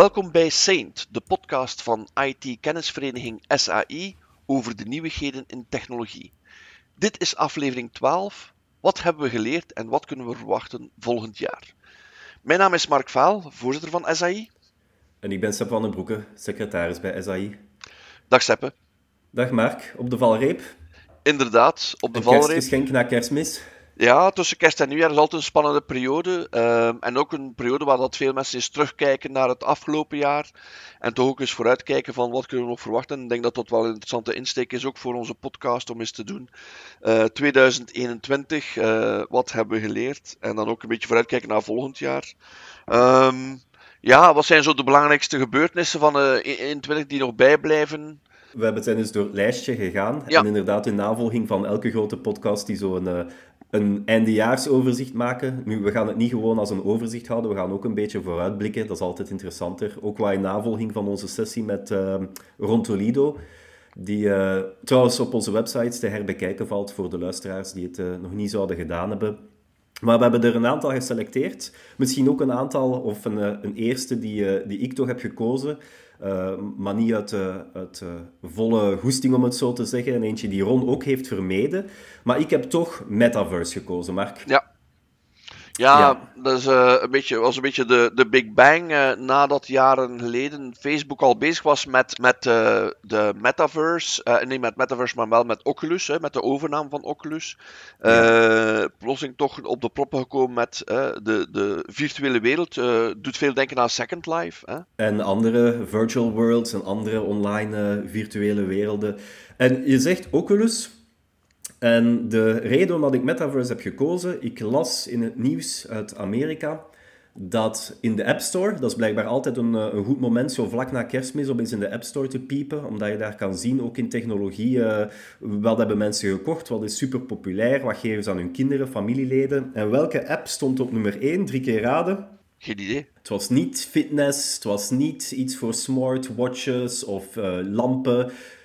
Welkom bij Saint, de podcast van IT-kennisvereniging SAI over de nieuwigheden in technologie. Dit is aflevering 12. Wat hebben we geleerd en wat kunnen we verwachten volgend jaar? Mijn naam is Mark Vaal, voorzitter van SAI. En ik ben Sepp van den Broeke, secretaris bij SAI. Dag Seppe. Dag Mark, op de valreep. Inderdaad, op de Een valreep. kerstgeschenk na kerstmis. Ja, tussen kerst en nieuwjaar is altijd een spannende periode. Ehm, en ook een periode waar dat veel mensen eens terugkijken naar het afgelopen jaar. En toch ook eens vooruitkijken van wat kunnen we nog verwachten. Ik denk dat dat wel een interessante insteek is ook voor onze podcast om eens te doen. Eh, 2021, eh, wat hebben we geleerd? En dan ook een beetje vooruitkijken naar volgend jaar. Ehm, ja, wat zijn zo de belangrijkste gebeurtenissen van eh 2021 die nog bijblijven? We hebben zijn dus door het lijstje gegaan. Ja. En inderdaad, in navolging van elke grote podcast die zo een, eindejaarsoverzicht maken. Nu, we gaan het niet gewoon als een overzicht houden, we gaan ook een beetje vooruitblikken. Dat is altijd interessanter. Ook wat in navolging van onze sessie met eh Ron Toledo. Die eh, trouwens op onze websites te herbekijken valt voor de luisteraars die het eh, nog niet zouden gedaan hebben. Maar we hebben er een aantal geselecteerd. Misschien ook een aantal, of een, eh, een eerste die, die ik toch heb gekozen. Eh, maar niet uit, eh, uit eh, volle goesting, om het zo te zeggen. En eentje die Ron ook heeft vermeden. Maar ik heb toch Metaverse gekozen, Mark. Ja. Ja, Ja. dat is, eh, een beetje, was een beetje de, de Big Bang eh, nadat jaren geleden Facebook al bezig was met, met eh, de metaverse. Nee, met metaverse, maar wel met Oculus, hè, met de overname van Oculus. Plotseling toch op de proppen gekomen met de, de virtuele wereld. doet veel denken aan Second Life. Hè? En andere virtual worlds en andere online virtuele werelden. En je zegt Oculus. En de reden waarom ik Metaverse heb gekozen, ik las in het nieuws uit Amerika dat in de App Store, dat is blijkbaar altijd een, eh, een goed moment, zo vlak na kerstmis, om eens in de App Store te piepen, omdat je daar kan zien, ook in technologie, eh, wat hebben mensen gekocht, wat is super populair, wat geven ze aan hun kinderen, familieleden. En welke app stond op nummer 1? Drie keer raden. Geen idee. Het was niet fitness, het was niet iets voor smartwatches of eh, lampen.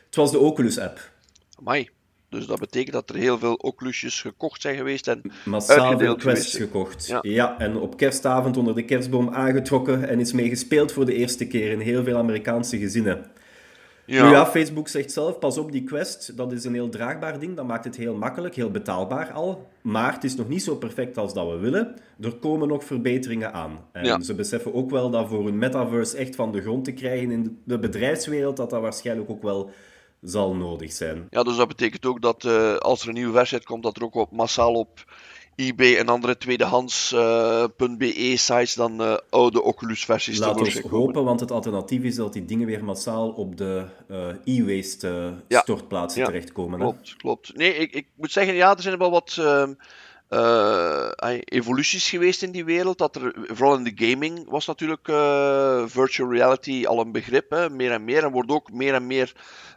Het was de Oculus-app. Amai. Dus dat betekent dat er heel veel Oculusjes gekocht zijn geweest. En Massaal veel quests gekocht. ja. Ja. en op kerstavond onder de kerstboom aangetrokken en is mee gespeeld voor de eerste keer in heel veel Amerikaanse gezinnen. ja, Nu ja, Facebook zegt zelf, pas op die Quest, dat is een heel draagbaar ding, dat maakt het heel makkelijk, heel betaalbaar al. Maar het is nog niet zo perfect als dat we willen. Er komen nog verbeteringen aan. En Ja. ze beseffen ook wel dat voor hun metaverse echt van de grond te krijgen in de bedrijfswereld, dat dat waarschijnlijk ook wel zal nodig zijn. Ja, dus dat betekent ook dat eh, als er een nieuwe versie uitkomt, dat er ook op, massaal op eBay en andere tweedehands.be sites dan eh, oude Oculus-versies te Laten we komen. hopen, want het alternatief is dat die dingen weer massaal op de eh, e-waste eh, Ja. stortplaatsen Ja. terechtkomen. hè. Klopt, klopt. Nee, ik, ik moet zeggen, ja, er zijn wel wat ehm, eh, evoluties geweest in die wereld. Dat er, vooral in de gaming was natuurlijk eh, virtual reality al een begrip, hè, meer en meer. En wordt ook meer en meer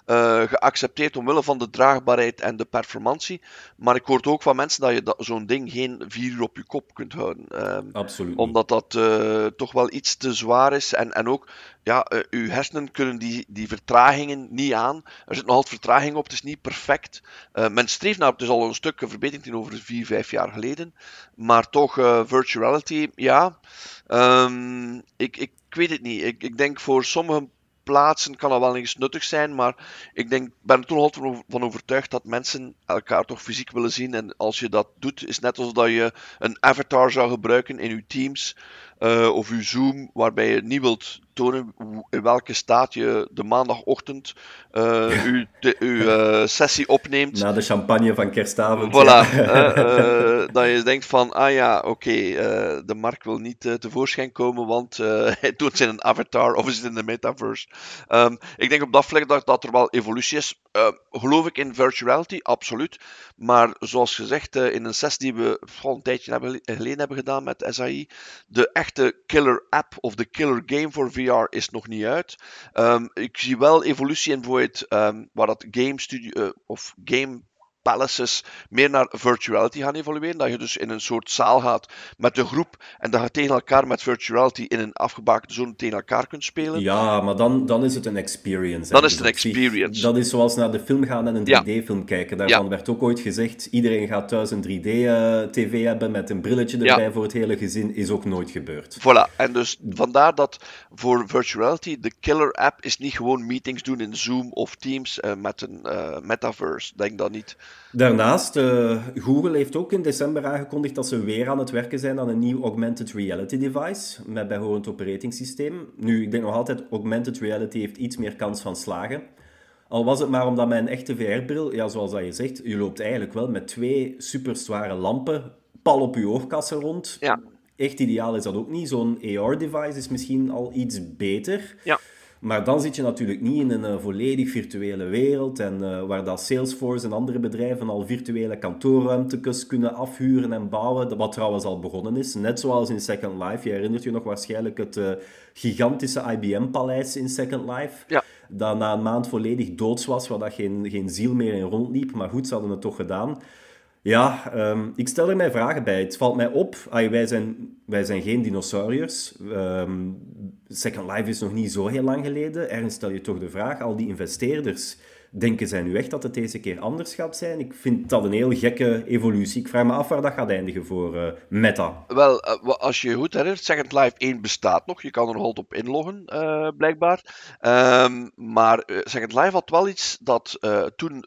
eh, geaccepteerd omwille van de draagbaarheid en de performantie. Maar ik hoor ook van mensen dat je dat, zo'n ding geen vier uur op je kop kunt houden. Ehm, Absoluut. omdat dat eh, toch wel iets te zwaar is. En, en ook, ja, eh, uw hersenen kunnen die, die vertragingen niet aan. Er zit nog altijd vertraging op, het is niet perfect. Men streeft naar, het is al een stuk verbetering tegenover vier, vijf jaar geleden. Maar toch, virtual reality, ja. Ehm, ik, ik, ik weet het niet. Ik, ik denk voor sommige plaatsen kan dat wel eens nuttig zijn, maar ik denk, ben er toch altijd van over- van overtuigd dat mensen elkaar toch fysiek willen zien. En als je dat doet, is net alsof dat je een avatar zou gebruiken in je Teams eh, of uw Zoom, waarbij je niet wilt tonen in welke staat je de maandagochtend eh, uw, uw eh, sessie opneemt. Na de champagne van kerstavond. Voilà, ja. eh, dat je denkt van, ah ja, oké, de Mark wil niet tevoorschijn komen, want hij doet zijn een avatar of is het in de metaverse. Ehm, ik denk op dat vlak dat, dat er wel evolutie is. Eh, geloof ik in virtual reality? Absoluut. Maar zoals gezegd, in een sessie die we al een tijdje hebben, geleden hebben gedaan met SAI, de echte killer app of de killer game voor VR is nog niet uit. Ehm, ik zie wel evolutie in bijvoorbeeld ehm, waar dat game studio eh, of game palaces meer naar virtuality gaan evolueren. Dat je dus in een soort zaal gaat met de groep en dat je tegen elkaar met virtuality in een afgebakende zone tegen elkaar kunt spelen. Ja, maar dan, dan is het een experience. Dan is het een experience. Dat is zoals naar de film gaan en een 3D-film kijken. Daarvan werd ook ooit gezegd, iedereen gaat thuis een 3D-tv eh, hebben met een brilletje erbij voor het hele gezin. Is ook nooit gebeurd. Voilà, en dus vandaar dat voor virtuality de killer app is niet gewoon meetings doen in Zoom of Teams uh, met een uh, metaverse. Denk dat niet. Daarnaast, Google heeft ook in december aangekondigd dat ze weer aan het werken zijn aan een nieuw augmented reality device met bijhorend operatingsysteem. Nu, ik denk nog altijd, augmented reality heeft iets meer kans van slagen. Al was het maar omdat mijn echte VR-bril, ja, zoals dat je zegt, je loopt eigenlijk wel met twee super zware lampen pal op je oogkassen rond. Ja. Echt ideaal is dat ook niet. Zo'n AR-device is misschien al iets beter. Ja. Maar dan zit je natuurlijk niet in een uh, volledig virtuele wereld en uh, waar dat Salesforce en andere bedrijven al virtuele kantoorruimtes kunnen afhuren en bouwen, wat trouwens al begonnen is. Net zoals in Second Life. Je herinnert je nog waarschijnlijk het uh, gigantische IBM-paleis in Second Life. Ja. Dat na een maand volledig doods was, waar dat geen, geen ziel meer in rondliep. Maar goed, ze hadden het toch gedaan. Ja, um, ik stel er mij vragen bij. Het valt mij op, wij, zijn, wij zijn geen dinosauriërs. Um, Second Life is nog niet zo heel lang geleden. Ergens stel je toch de vraag, al die investeerders Denken zij nu echt dat het deze keer anders gaat zijn? Ik vind dat een heel gekke evolutie. Ik vraag me af waar dat gaat eindigen voor uh, Meta. Wel, uh, als je goed herinnert, Second Life 1 bestaat nog. Je kan er nog op inloggen, uh, blijkbaar. Um, maar Second Life had wel iets dat toen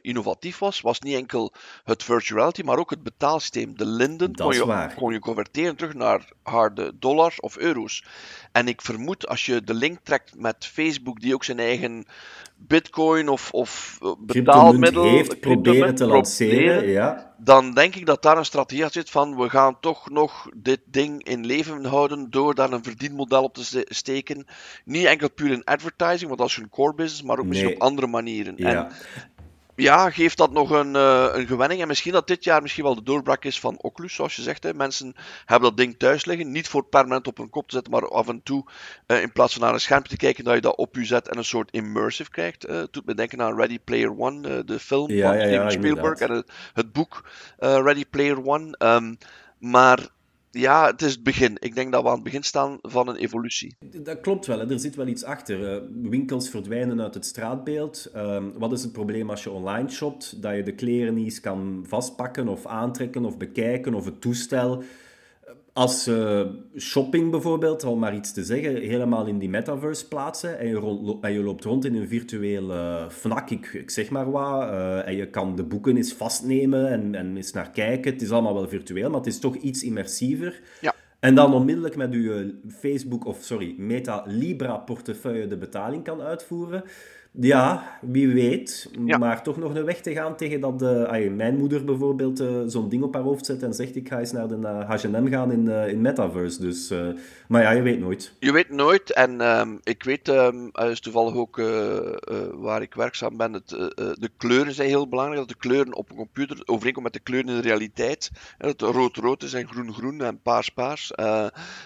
innovatief was. Was niet enkel het virtuality, maar ook het betaalsysteem. De Linden kon je, kon je converteren terug naar harde dollars of euro's. En ik vermoed, als je de link trekt met Facebook, die ook zijn eigen bitcoin of, of betaalmiddel heeft proberen te lanceren, ja. dan denk ik dat daar een strategie zit van we gaan toch nog dit ding in leven houden door daar een verdienmodel op te steken. Niet enkel puur in advertising, want dat is hun core business, maar ook misschien op andere manieren. Ja. En ja, geeft dat nog een, uh, een gewenning. En misschien dat dit jaar misschien wel de doorbraak is van Oculus, zoals je zegt. Hè. Mensen hebben dat ding thuis liggen. Niet voor permanent op hun kop te zetten, maar af en toe uh, in plaats van naar een schermpje te kijken, dat je dat op je zet en een soort immersive krijgt. Uh, doet me denken aan Ready Player One, de film ja, van ja, Steven ja, Spielberg en het, het boek Ready Player One. Um, maar ja, het is het begin. Ik denk dat we aan het begin staan van een evolutie. Dat klopt wel, hè. er zit wel iets achter. Uh, winkels verdwijnen uit het straatbeeld. Uh, wat is het probleem als je online shopt? Dat je de kleren niet eens kan vastpakken of aantrekken of bekijken of het toestel als uh, shopping bijvoorbeeld, al maar iets te zeggen, helemaal in die metaverse plaatsen en je, rond, en je loopt rond in een virtuele FNAC, ik, ik zeg maar wat, uh, en je kan de boeken eens vastnemen en, en eens naar kijken. Het is allemaal wel virtueel, maar het is toch iets immersiever. Ja. En dan onmiddellijk met je Facebook, of sorry, Meta Libra portefeuille de betaling kan uitvoeren. Ja, wie weet. Ja. Maar toch nog een weg te gaan tegen dat uh, mijn moeder bijvoorbeeld uh, zo'n ding op haar hoofd zet en zegt ik ga eens naar de uh, H&M gaan in, in Metaverse. Dus, maar ja, je weet nooit. Je weet nooit. En um, ik weet, um, is toevallig ook waar ik werkzaam ben, het, de kleuren zijn heel belangrijk. Dat de kleuren op een computer overeenkomen met de kleuren in de realiteit. Dat rood-rood is en groen-groen en paars-paars.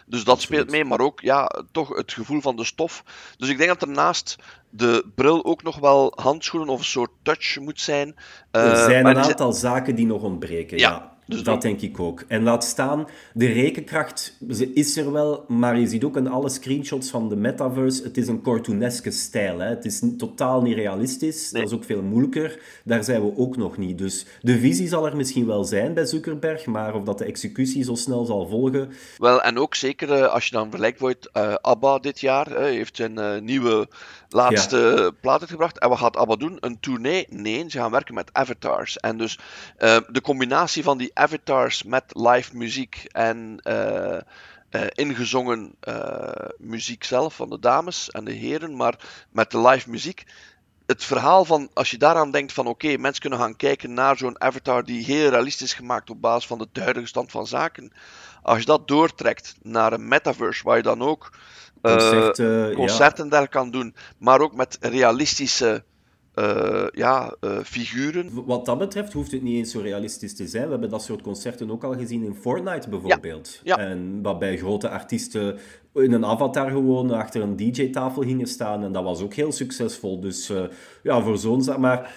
dus dat speelt mee. Maar ook ja, toch het gevoel van de stof. Dus ik denk dat ernaast de bril ook nog wel handschoenen of een soort touch moet zijn. Uh, er zijn een aantal zaken die nog ontbreken, ja. ja. Dus dat denk ik ook. En laat staan, de rekenkracht ze is er wel, maar je ziet ook in alle screenshots van de metaverse, het is een cartooneske stijl. Hè. Het is totaal niet realistisch, nee. dat is ook veel moeilijker. Daar zijn we ook nog niet. Dus de visie zal er misschien wel zijn bij Zuckerberg, maar of dat de executie zo snel zal volgen... Wel, en ook zeker uh, als je dan vergelijkt wordt, uh, ABBA dit jaar uh, heeft een uh, nieuwe laatste ja. plaat uitgebracht. En wat gaat ABBA doen? Een tournee? Nee, ze gaan werken met avatars. En dus de combinatie van die avatars met live muziek en uh, uh, ingezongen uh, muziek zelf van de dames en de heren, maar met de live muziek. Het verhaal van, als je daaraan denkt van oké, okay, mensen kunnen gaan kijken naar zo'n avatar die heel realistisch is gemaakt op basis van de huidige stand van zaken. Als je dat doortrekt naar een metaverse waar je dan ook concerten, concerten ja. daar kan doen, maar ook met realistische uh, ja, uh, figuren. Wat dat betreft hoeft het niet eens zo realistisch te zijn. We hebben dat soort concerten ook al gezien in Fortnite bijvoorbeeld. Ja. Ja. En waarbij grote artiesten in een avatar gewoon achter een DJ-tafel gingen staan. En dat was ook heel succesvol. Dus uh, ja, voor zo'n. Maar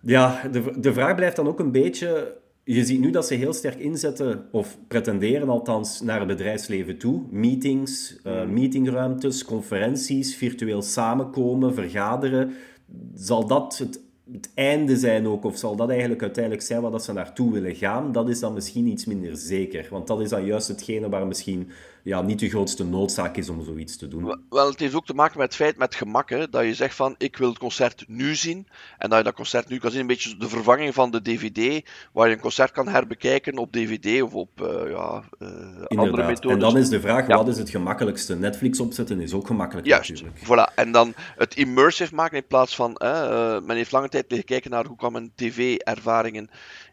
Ja, de, de vraag blijft dan ook een beetje je ziet nu dat ze heel sterk inzetten, of pretenderen althans, naar het bedrijfsleven toe. Meetings, uh, meetingruimtes, conferenties, virtueel samenkomen, vergaderen. Zal dat het, het, einde zijn ook, of zal dat eigenlijk uiteindelijk zijn waar dat ze naartoe willen gaan? Dat is dan misschien iets minder zeker. Want dat is dan juist hetgene waar misschien ja, niet de grootste noodzaak is om zoiets te doen. Wel, het heeft ook te maken met het feit, met gemak, hè, dat je zegt van, ik wil het concert nu zien, en dat je dat concert nu kan zien, een beetje de vervanging van de DVD, waar je een concert kan herbekijken op DVD of op uh, ja, uh, andere methodes. En dan is de vraag, wat is het gemakkelijkste? Netflix opzetten is ook gemakkelijk Juist, natuurlijk. voilà. En dan het immersive maken in plaats van, uh, men heeft lange tijd liggen kijken naar hoe kan men tv-ervaringen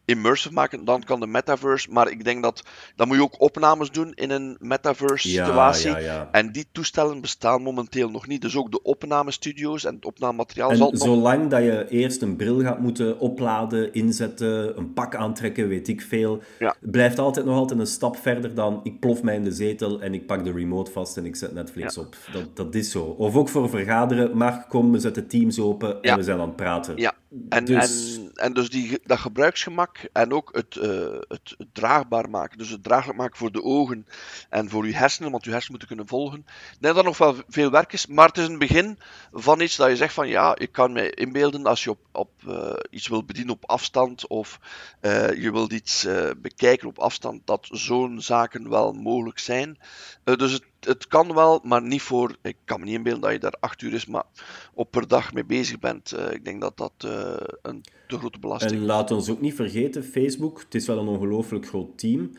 immersive maken, dan kan de metaverse. Maar ik denk dat dan moet je ook opnames doen in een metaverse situatie. Ja, ja. En die toestellen bestaan momenteel nog niet. Dus ook de opnamestudio's en het opnamemateriaal zal nog... Zolang dat je eerst een bril gaat moeten opladen, inzetten, een pak aantrekken, weet ik veel, blijft altijd nog altijd een stap verder dan ik plof mij in de zetel en ik pak de remote vast en ik zet Netflix op. Dat, dat is zo. Of ook voor vergaderen, maar kom, we zetten Teams open en we zijn aan het praten. Ja, en dus, en, en dus die, dat gebruiksgemak en ook het, uh, het, het, draagbaar maken. Dus het draaglijk maken voor de ogen en voor uw hersenen, want uw hersenen moeten kunnen volgen. Ik denk dat nog wel veel werk is, maar het is een begin van iets dat je zegt van ja, ik kan me inbeelden als je op, op uh, iets wil bedienen op afstand of uh, je wilt iets bekijken op afstand, dat zo'n zaken wel mogelijk zijn. dus het, het kan wel, maar niet voor. Ik kan me niet inbeelden dat je daar acht uur is, maar op per dag mee bezig bent. Uh, ik denk dat dat uh, een te grote belasting is. En laat ons ook niet vergeten, Facebook, het is wel een ongelooflijk groot team.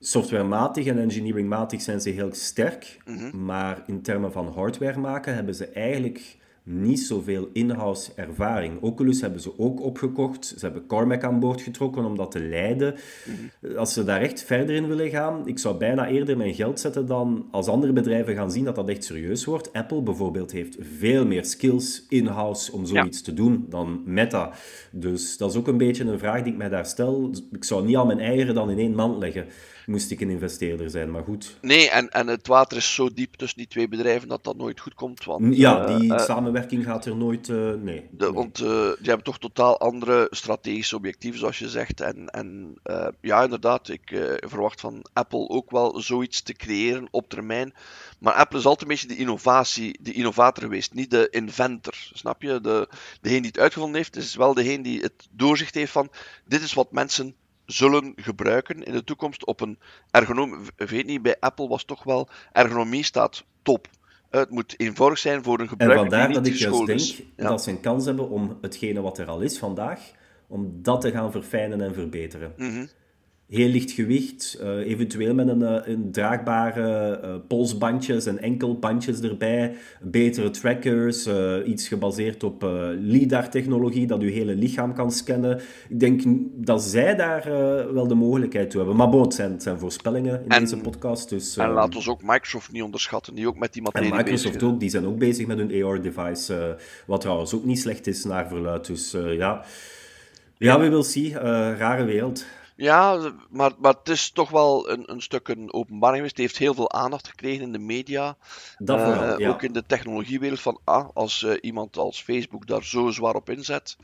Softwarematig en engineeringmatig zijn ze heel sterk, mm -hmm. maar in termen van hardware maken hebben ze eigenlijk niet zoveel in-house ervaring. Oculus hebben ze ook opgekocht. Ze hebben Cormac aan boord getrokken om dat te leiden. Mhm. Als ze daar echt verder in willen gaan, ik zou bijna eerder mijn geld zetten dan als andere bedrijven gaan zien dat dat echt serieus wordt. Apple bijvoorbeeld heeft veel meer skills in-house om zoiets te doen dan Meta. Dus dat is ook een beetje een vraag die ik mij daar stel. Ik zou niet al mijn eieren dan in één mand leggen moest ik een investeerder zijn, maar goed. Nee, en, en het water is zo diep tussen die twee bedrijven dat dat nooit goed komt. Want, ja, die uh, samenwerking gaat er nooit... Uh, nee. De, nee. Want uh, die hebben toch totaal andere strategische objectieven, zoals je zegt. En, en ja, inderdaad, ik verwacht van Apple ook wel zoiets te creëren op termijn. Maar Apple is altijd een beetje de innovatie, de innovator geweest, niet de inventor. Snap je? De, degene die het uitgevonden heeft, is wel degene die het doorzicht heeft van dit is wat mensen zullen gebruiken in de toekomst op een ergonomie. Weet niet, bij Apple was toch wel ergonomie staat top. Het moet eenvoudig zijn voor een gebruiker. En vandaar die dat ik juist denk ja. dat ze een kans hebben om hetgene wat er al is vandaag, om dat te gaan verfijnen en verbeteren. Mm -hmm heel licht gewicht, uh, eventueel met een, een draagbare uh, polsbandjes en enkelbandjes erbij, betere trackers, uh, iets gebaseerd op LIDAR-technologie, dat uw hele lichaam kan scannen. Ik denk dat zij daar wel de mogelijkheid toe hebben. Maar bon, het zijn, het zijn voorspellingen in en, deze podcast. Dus, en laat ons ook Microsoft niet onderschatten, die ook met die materie En Microsoft bezig ook, die zijn ook bezig met hun AR-device, wat trouwens ook niet slecht is naar verluid. Dus ja... Ja, we will see. rare wereld. Ja, maar, maar het is toch wel een, een stuk een openbaring geweest. Het heeft heel veel aandacht gekregen in de media. Dat vooral, uh, ja. Ook in de technologiewereld. Van, ah, als uh, iemand als Facebook daar zo zwaar op inzet,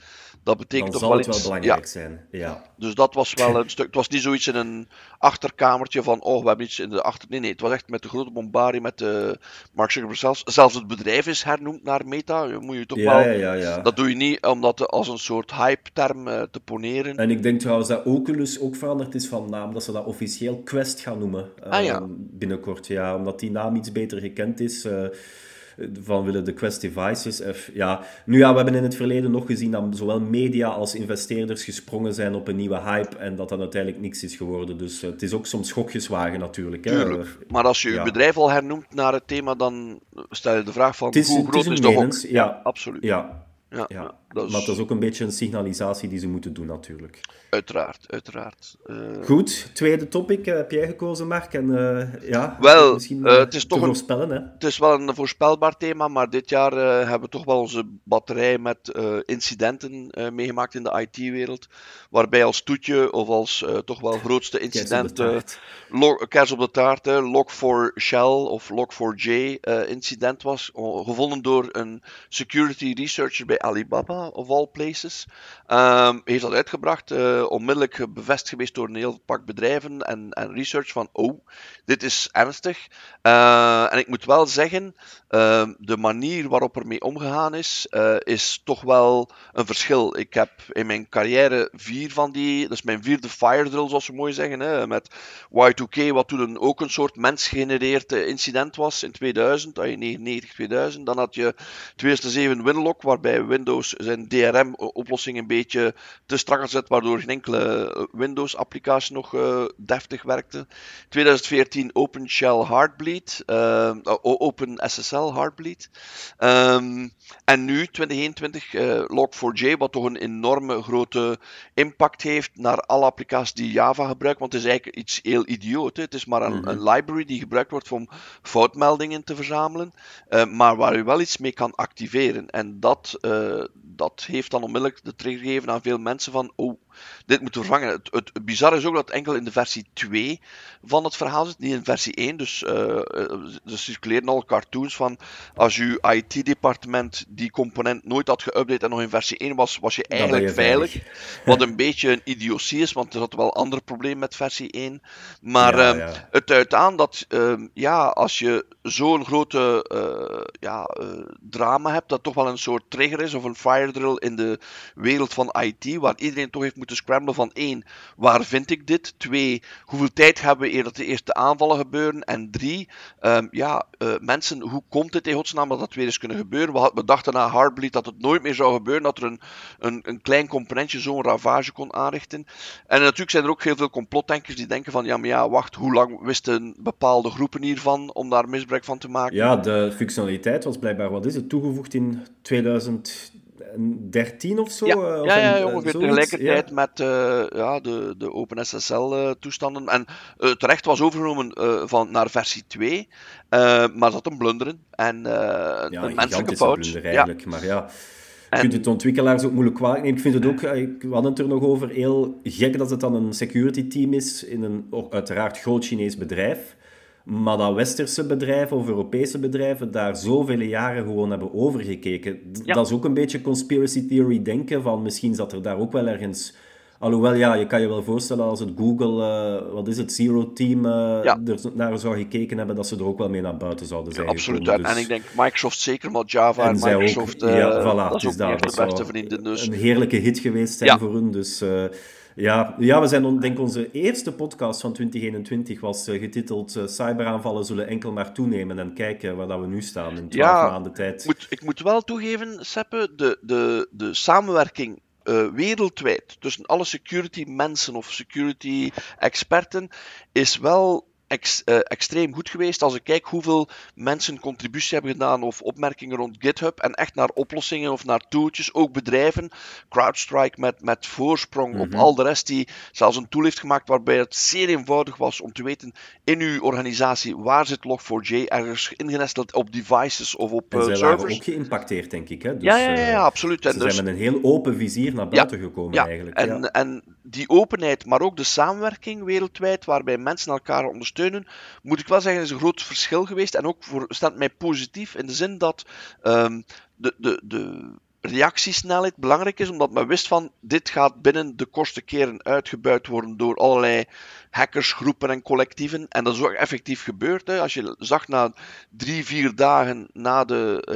dat betekent Dan toch zal wel het iets... wel belangrijk ja. zijn. Ja. Dus dat was wel een stuk... Het was niet zoiets in een achterkamertje van, oh, we hebben iets in de achter... Nee, nee, het was echt met de grote bombardie, met de Mark Zuckerberg zelfs. Zelfs het bedrijf is hernoemd naar Meta. Moet je toch Ja, wel... ja, ja, ja. Dat doe je niet om dat als een soort hype-term uh, te poneren. En ik denk trouwens dat Oculus ook veranderd is van naam, dat ze dat officieel Quest gaan noemen Ah, ja. uh, binnenkort. Ja, omdat die naam iets beter gekend is. Uh, van willen de Quest devices. F, ja. Nu ja, we hebben in het verleden nog gezien dat zowel media als investeerders gesprongen zijn op een nieuwe hype en dat dan uiteindelijk niks is geworden. Dus uh, het is ook soms gokjes wagen natuurlijk. Hè. Tuurlijk. Maar als je je ja. bedrijf al hernoemt naar het thema, dan stel je de vraag van is, hoe groot is, is, een de menens, hok? ja. absoluut. Ja, Ja, ja. ja, dat is Maar dat is ook een beetje een signalisatie die ze moeten doen natuurlijk. Uiteraard, uiteraard. Eh, Goed, tweede topic uh, heb jij gekozen, Mark. En uh, ja, Wel, misschien eh, het is te toch een- voorspellen, hè? Het is wel een voorspelbaar thema, maar dit jaar eh, hebben we toch wel onze batterij met eh, incidenten eh, meegemaakt in de IT-wereld. Waarbij als toetje of als eh, toch wel grootste incident, eh, kers op de taart, hè, Log4Shell of Log4j eh, incident was. gevonden door een security researcher bij Alibaba. Of all places. Um, heeft dat uitgebracht, onmiddellijk bevestigd geweest door een heel pak bedrijven en, en research van, oh, dit is ernstig. Uh, en ik moet wel zeggen, uh, de manier waarop er mee omgegaan is, is toch wel een verschil. Ik heb in mijn carrière vier van die, is mijn vierde fire drill, zoals we mooi zeggen, hè, met Y2K, wat toen ook een soort mens-gegenereerd incident was in 2000, 99, 2000. Dan had je 2007 Winlock, waarbij Windows zijn DRM-oplossing een beetje te strak gezet, waardoor geen enkele Windows-applicatie nog uh, deftig werkte. 2014 OpenShell Heartbleed, uh, OpenSSL Heartbleed. Um, en nu 2021 uh, Log4j, wat toch een enorme grote impact heeft naar alle applicaties die Java gebruiken, want het is eigenlijk iets heel idioot. Hè? Het is maar een, mm -hmm. een, library die gebruikt wordt om foutmeldingen te verzamelen, maar waar u wel iets mee kan activeren. En dat, dat heeft dan onmiddellijk de trigger gegeven aan veel mensen van, oh, dit moet vervangen. Het, het, het bizarre is ook dat enkel in de versie 2 van het verhaal zit, niet in versie 1. Dus uh, er circuleren al cartoons van als je IT-departement die component nooit had geüpdate en nog in versie 1 was, was je eigenlijk je veilig. veilig. Wat een beetje een idiotie is, want er zat wel andere problemen met versie 1. Maar ja, um, ja. het duidt aan dat um, ja, als je zo'n grote uh, ja, uh, drama hebt, dat toch wel een soort trigger is of een fire drill in de wereld van IT, waar iedereen toch heeft moeten scramblen van één, waar vind ik dit? Twee, hoeveel tijd hebben we eer dat de eerste aanvallen gebeuren? En drie, um, ja, uh, mensen, hoe komt het in godsnaam dat dat weer eens kunnen gebeuren? We, dachten na Heartbleed dat het nooit meer zou gebeuren, dat er een, een, een klein componentje zo'n ravage kon aanrichten. En natuurlijk zijn er ook heel veel complotdenkers die denken van, ja, maar ja, wacht, hoe lang wisten bepaalde groepen hiervan om daar misbruik van te maken? Ja, de functionaliteit was blijkbaar, wat is het, toegevoegd in 2000 13 of zo? Ja, uh, ja, ja, ongeveer tegelijkertijd ja. met uh, ja, de, de OpenSSL-toestanden. En uh, terecht was overgenomen van, naar versie 2, maar zat een blunderen. En ja, een menselijke fout. Blunder, eigenlijk, ja. maar ja. Je kunt het ontwikkelaars ook moeilijk kwalijk nemen. Ik vind het ook, ik, we hadden het er nog over, heel gek dat het dan een security team is in een uiteraard groot Chinees bedrijf. Maar dat westerse bedrijven of Europese bedrijven daar zoveel jaren gewoon hebben overgekeken. Ja. Dat is ook een beetje conspiracy theory denken van misschien zat er daar ook wel ergens... Alhoewel, ja, je kan je wel voorstellen als het Google, uh, wat is het, Zero Team, uh, ja. er naar zou gekeken hebben, dat ze er ook wel mee naar buiten zouden zijn. Ja, absoluut. Dus... En ik denk Microsoft zeker, maar Java en, Microsoft, ook, uh, ja, voilà, dat is ook daar, de beste vrienden. Dus. Een heerlijke hit geweest zijn voor hun, dus... Ja, ja, we zijn, denk onze eerste podcast van 2021 was uh, getiteld uh, Cyberaanvallen zullen enkel maar toenemen en kijken waar dat we nu staan in 12 ja, maanden tijd. Ik moet, ik moet wel toegeven, Seppe, de, de, de samenwerking uh, wereldwijd tussen alle security mensen of security experten is wel ex, uh, extreem goed geweest. Als ik kijk hoeveel mensen contributie hebben gedaan of opmerkingen rond GitHub en echt naar oplossingen of naar tooltjes, ook bedrijven, CrowdStrike met, met voorsprong mm -hmm. op al de rest die zelfs een tool heeft gemaakt waarbij het zeer eenvoudig was om te weten in uw organisatie waar zit Log4j ergens ingenesteld op devices of op uh, servers. waren ook geïmpacteerd, denk ik. Hè? Dus, ja, ja, ja, ja, absoluut. Ze en dus, zijn met een heel open vizier naar buiten ja, gekomen ja, eigenlijk. En, ja. en die openheid, maar ook de samenwerking wereldwijd, waarbij mensen elkaar ondersteunen, moet ik wel zeggen, is een groot verschil geweest. En ook voor, staat mij positief in de zin dat um, de, de, de reactiesnelheid belangrijk is, omdat men wist van dit gaat binnen de kortste keren uitgebuit worden door allerlei hackersgroepen en collectieven. En dat is ook effectief gebeurd. Als je zag na drie, vier dagen na de,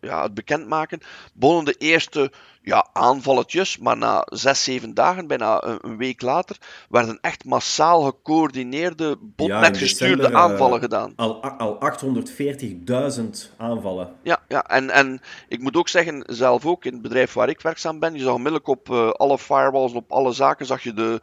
uh, ja, het bekendmaken, begonnen de eerste ja, aanvalletjes, maar na zes, zeven dagen, bijna een, week later, werden echt massaal gecoördineerde, botnet-gestuurde ja, aanvallen gedaan. Al, al 840.000 aanvallen. Ja, ja en, en ik moet ook zeggen, zelf ook in het bedrijf waar ik werkzaam ben, je zag onmiddellijk op uh, alle firewalls, op alle zaken, zag je de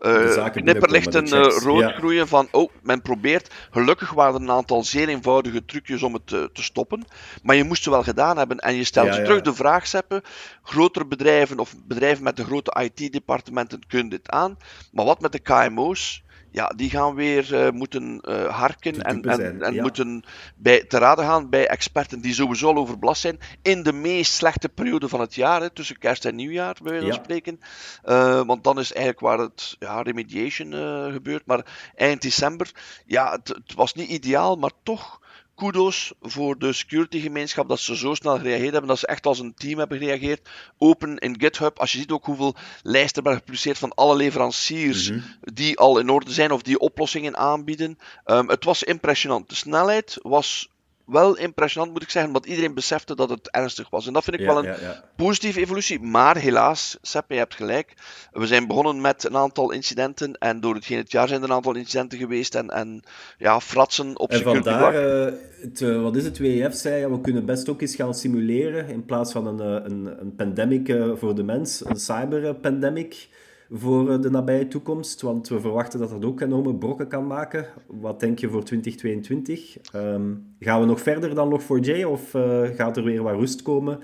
uh, knipperlichten uh, rood ja. groeien van, oh, men probeert. Gelukkig waren er een aantal zeer eenvoudige trucjes om het te, te stoppen. Maar je moest ze wel gedaan hebben. En je stelt ja, terug de vraag, Seppe, grotere bedrijven of bedrijven met de grote IT-departementen kunnen dit aan. Maar wat met de KMO's? Ja, die gaan weer uh, moeten uh, harken en, en, en ja. moeten bij, te raden gaan bij experten die sowieso al overbelast zijn in de meest slechte periode van het jaar, hè, tussen kerst en nieuwjaar, bij wijze van ja. spreken. Uh, want dan is eigenlijk waar het ja, remediation gebeurt. Maar eind december, ja, het, het was niet ideaal, maar toch kudos voor de security gemeenschap dat ze zo snel gereageerd hebben, dat ze echt als een team hebben gereageerd. Open in GitHub, als je ziet ook hoeveel lijsten hebben gepubliceerd van alle leveranciers Mhm. die al in orde zijn of die oplossingen aanbieden. Ehm, het was impressionant. De snelheid was wel impressionant, moet ik zeggen, omdat iedereen besefte dat het ernstig was. En dat vind ik Ja, wel een ja, ja. positieve evolutie. Maar helaas, Seppe, je hebt gelijk. We zijn begonnen met een aantal incidenten. En door hetgeen het jaar zijn er een aantal incidenten geweest. En, en ja, fratsen op En vandaar, eh, het, eh, wat is het, WEF zei, we kunnen best ook eens gaan simuleren in plaats van een, eh, een, een pandemic voor de mens, een cyberpandemic voor eh, de nabije toekomst, want we verwachten dat dat ook enorme brokken kan maken. Wat denk je voor 2022? Ehm, gaan we nog verder dan Log4j of eh, gaat er weer wat rust komen?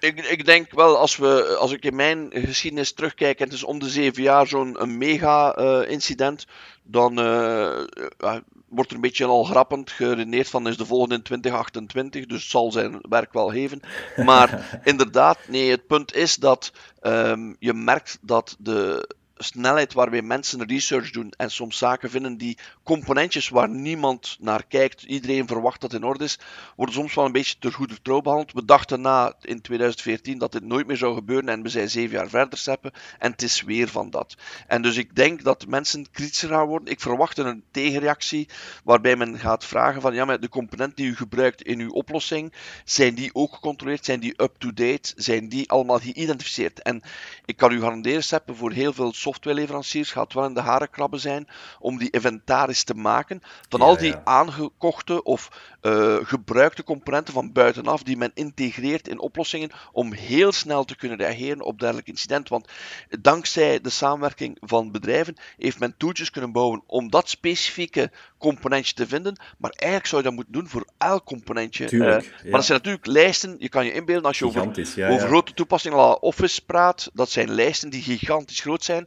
Ik, ik denk wel, als, we, als ik in mijn geschiedenis terugkijk, en het is om de zeven jaar zo'n mega-incident, dan eh, ja, wordt er een beetje al grappend geredeneerd van is de volgende in 2028, dus zal zijn werk wel geven. Maar inderdaad, nee, het punt is dat ehm, je merkt dat de snelheid waarmee mensen research doen en soms zaken vinden die componentjes waar niemand naar kijkt, iedereen verwacht dat in orde is, worden soms wel een beetje ter goede trouw behandeld. We dachten na in 2014 dat dit nooit meer zou gebeuren en we zijn zeven jaar verder steppen en het is weer van dat. En dus ik denk dat mensen kritischer gaan worden. Ik verwacht een tegenreactie waarbij men gaat vragen van ja, maar de componenten die u gebruikt in uw oplossing, zijn die ook gecontroleerd? Zijn die up-to-date? Zijn die allemaal geïdentificeerd? En ik kan u garanderen, Seppe, voor heel veel softwareleveranciers gaat wel in de haren krabben zijn om die inventaris te maken van Ja, al die ja. aangekochte of eh, gebruikte componenten van buitenaf die men integreert in oplossingen om heel snel te kunnen reageren op dergelijk incident. Want dankzij de samenwerking van bedrijven heeft men toeltjes kunnen bouwen om dat specifieke componentje te vinden, maar eigenlijk zou je dat moeten doen voor elk componentje. Tuurlijk, Eh, ja. Maar dat zijn natuurlijk lijsten, je kan je inbeelden als je over over grote toepassingen als Office praat, dat zijn lijsten die gigantisch groot zijn.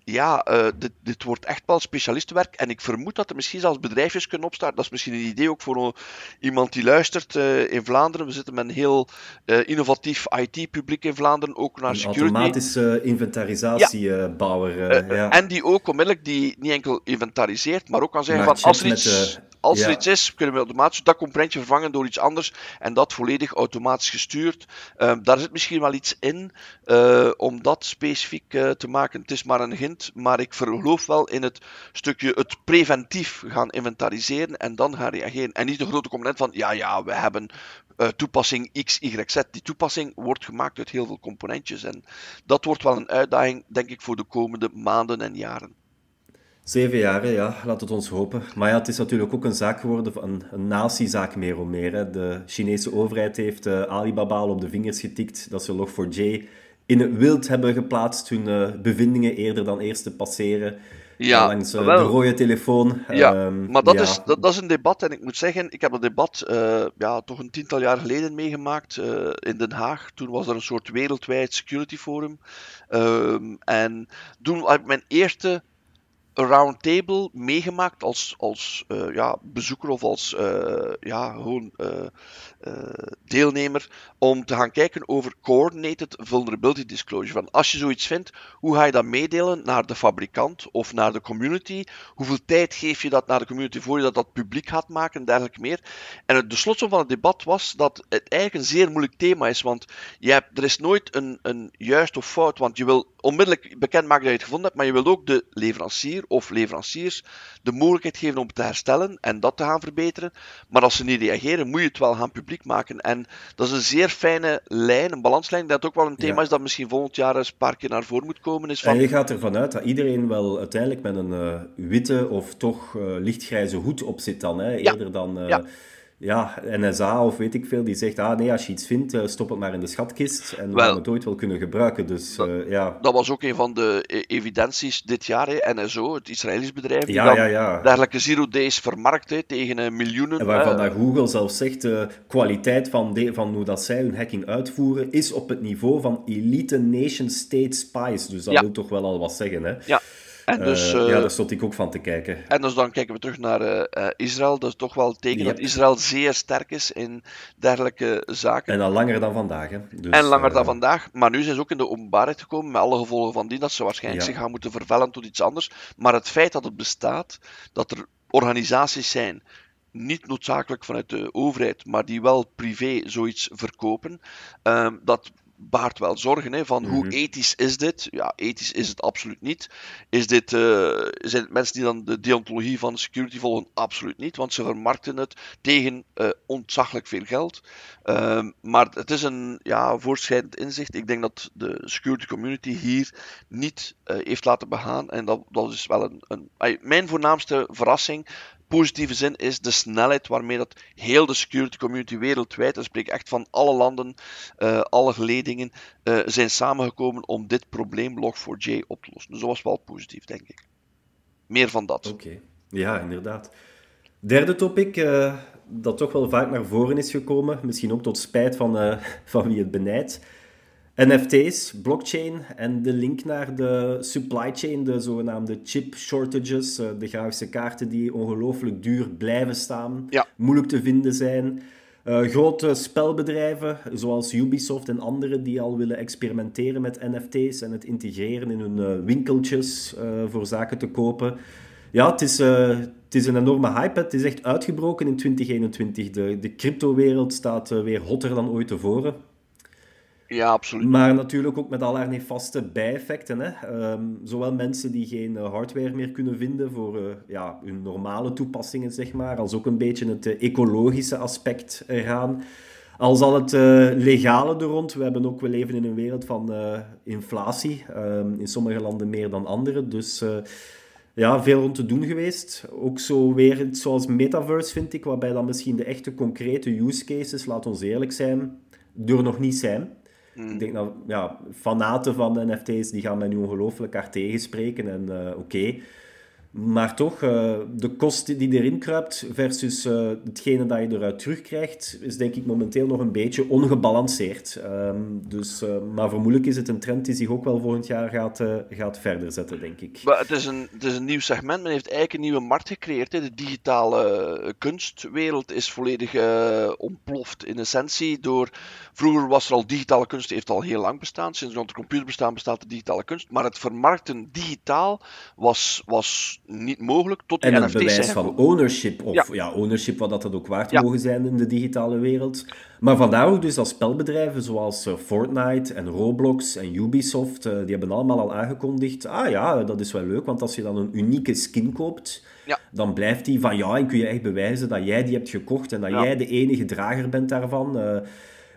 Ja, eh, dit, dit wordt echt wel specialistenwerk. En ik vermoed dat er misschien zelfs bedrijfjes kunnen opstarten. Dat is misschien een idee ook voor iemand die luistert eh, in Vlaanderen. We zitten met een heel eh, innovatief IT-publiek in Vlaanderen, ook naar Een security. automatische inventarisatiebouwer. Eh, ja. En die ook onmiddellijk die niet enkel inventariseert, maar ook kan zeggen van als er iets, als er ja. iets is, kunnen we automatisch dat componentje vervangen door iets anders en dat volledig automatisch gestuurd. Ehm, daar zit misschien wel iets in om dat specifiek te maken. Het is maar een hint, maar ik geloof wel in het stukje het preventief gaan inventariseren en dan gaan reageren. En niet de grote component van ja, ja, we hebben eh, toepassing X, Y, Z. Die toepassing wordt gemaakt uit heel veel componentjes en dat wordt wel een uitdaging, denk ik, voor de komende maanden en jaren. Zeven jaar, hè, ja, laat het ons hopen. Maar ja, het is natuurlijk ook een zaak geworden, een, een natiezaak meer of meer. De Chinese overheid heeft eh, Alibaba al op de vingers getikt dat ze Log4j in het wild hebben geplaatst, hun eh, bevindingen eerder dan eerst te passeren. Ja, langs eh, de rode telefoon. Ja, Ehm, maar dat, ja. is, dat, dat is een debat en ik moet zeggen, ik heb dat debat eh, ja, toch een tiental jaar geleden meegemaakt eh, in Den Haag. Toen was er een soort wereldwijd security forum. Ehm, en toen heb ik mijn eerste roundtable meegemaakt als, als eh, ja, bezoeker of als eh, ja, gewoon eh, eh, deelnemer om te gaan kijken over coordinated vulnerability disclosure. Van als je zoiets vindt, hoe ga je dat meedelen naar de fabrikant of naar de community? Hoeveel tijd geef je dat naar de community voor je dat, dat publiek gaat maken en dergelijke meer? En de slotsom van het debat was dat het eigenlijk een zeer moeilijk thema is, want je hebt, er is nooit een, een juist of fout, want je wil onmiddellijk bekendmaken dat je het gevonden hebt, maar je wilt ook de leverancier of leveranciers de mogelijkheid geven om het te herstellen en dat te gaan verbeteren. Maar als ze niet reageren, moet je het wel gaan publiek maken. En dat is een zeer fijne lijn, een balanslijn, dat ook wel een thema Ja. is dat misschien volgend jaar eens een paar keer naar voren moet komen. Is van, En je gaat ervan uit dat iedereen wel uiteindelijk met een eh, witte of toch eh, lichtgrijze hoed op zit dan. Hè? Ja. Eerder dan eh, Ja. Ja, NSA of weet ik veel, die zegt, ah nee, als je iets vindt, eh, stop het maar in de schatkist en we gaan het ooit wel kunnen gebruiken. Dus eh, ja. Dat was ook een van de eh, evidenties dit jaar, hè. NSO, het Israëlisch bedrijf, die Ja, ja, ja. dergelijke zero days vermarkt hè, tegen eh, miljoenen. En waarvan dat Google zelf zegt, de kwaliteit van, de, van hoe dat zij hun hacking uitvoeren, is op het niveau van elite nation-state spies. Dus dat wil toch wel al wat zeggen, hè? Ja, en dus... Eh, eh, ja, daar stond ik ook van te kijken. En dus dan kijken we terug naar eh, eh, Israël. Dat is toch wel een teken Yep. dat Israël zeer sterk is in dergelijke zaken. En al langer dan vandaag, hè? Dus, En langer eh, dan vandaag. Maar nu zijn ze ook in de openbaarheid gekomen met alle gevolgen van die. Dat ze waarschijnlijk Ja. zich gaan moeten vervellen tot iets anders. Maar het feit dat het bestaat, dat er organisaties zijn niet noodzakelijk vanuit de overheid, maar die wel privé zoiets verkopen, ehm, dat baart wel zorgen. Hè, van hoe mhm. ethisch is dit? Ja, ethisch is het absoluut niet. Is dit, uh, zijn het mensen die dan de deontologie van security volgen? Absoluut niet, want ze vermarkten het tegen uh, ontzaglijk veel geld. Uh, maar het is een ja, voortschrijdend inzicht. Ik denk dat de security community hier niet uh, heeft laten begaan. En dat, dat is wel een, een mijn voornaamste verrassing positieve zin is de snelheid waarmee dat heel de security community wereldwijd, dat spreek echt van alle landen, uh, alle geledingen, uh, zijn samengekomen om dit probleem Log4j op te lossen. Dus dat was wel positief, denk ik. Meer van dat. Oké, ja, inderdaad. Derde topic, uh, dat toch wel vaak naar voren is gekomen, misschien ook tot spijt van, van wie het benijdt. NFT's, blockchain en de link naar de supply chain, de zogenaamde chip shortages, eh, de grafische kaarten die ongelooflijk duur blijven staan, moeilijk te vinden zijn. Uh, grote spelbedrijven zoals Ubisoft en andere die al willen experimenteren met NFT's en het integreren in hun uh, winkeltjes voor zaken te kopen. Ja, het is, het is een enorme hype. Het is echt uitgebroken in 2021. De, de cryptowereld staat weer hotter dan ooit tevoren. Ja, absoluut. Maar natuurlijk ook met allerlei nefaste bijeffecten. Hè. Ehm, zowel mensen die geen eh, hardware meer kunnen vinden voor uh, ja, hun normale toepassingen, zeg maar, als ook een beetje het uh, ecologische aspect eraan. Als al het legale er rond. We, hebben ook, we leven in een wereld van inflatie. Ehm, in sommige landen meer dan andere. Dus ja, veel rond te doen geweest. Ook zo weer iets zoals Metaverse, vind ik, waarbij dan misschien de echte concrete use cases, laat ons eerlijk zijn, er nog niet zijn. Ik denk dat ja, fanaten van de NFT's die gaan mij nu ongelooflijk hard tegenspreken. En uh, oké, maar toch, uh, de kost die erin kruipt versus uh, hetgene dat je eruit terugkrijgt, is denk ik momenteel nog een beetje ongebalanceerd. Um, dus, uh, maar vermoedelijk is het een trend die zich ook wel volgend jaar gaat, gaat verder zetten, denk ik. Maar het, is een, het is een nieuw segment. Men heeft eigenlijk een nieuwe markt gecreëerd. Hè. De digitale kunstwereld is volledig ontploft in essentie. Door, vroeger was er al digitale kunst, heeft al heel lang bestaan. Sinds rond de computer bestaan bestaat de digitale kunst. Maar het vermarkten digitaal was, was niet mogelijk tot en NFT's bewijs van ownership, of ja. ownership wat dat, ook waard mogen zijn in de digitale wereld. Maar vandaar ook dus dat spelbedrijven zoals eh, Fortnite en Roblox en Ubisoft, eh, die hebben allemaal al aangekondigd, ah ja, dat is wel leuk, want als je dan een unieke skin koopt, dan blijft die van ja, en kun je echt bewijzen dat jij die hebt gekocht en dat jij de enige drager bent daarvan.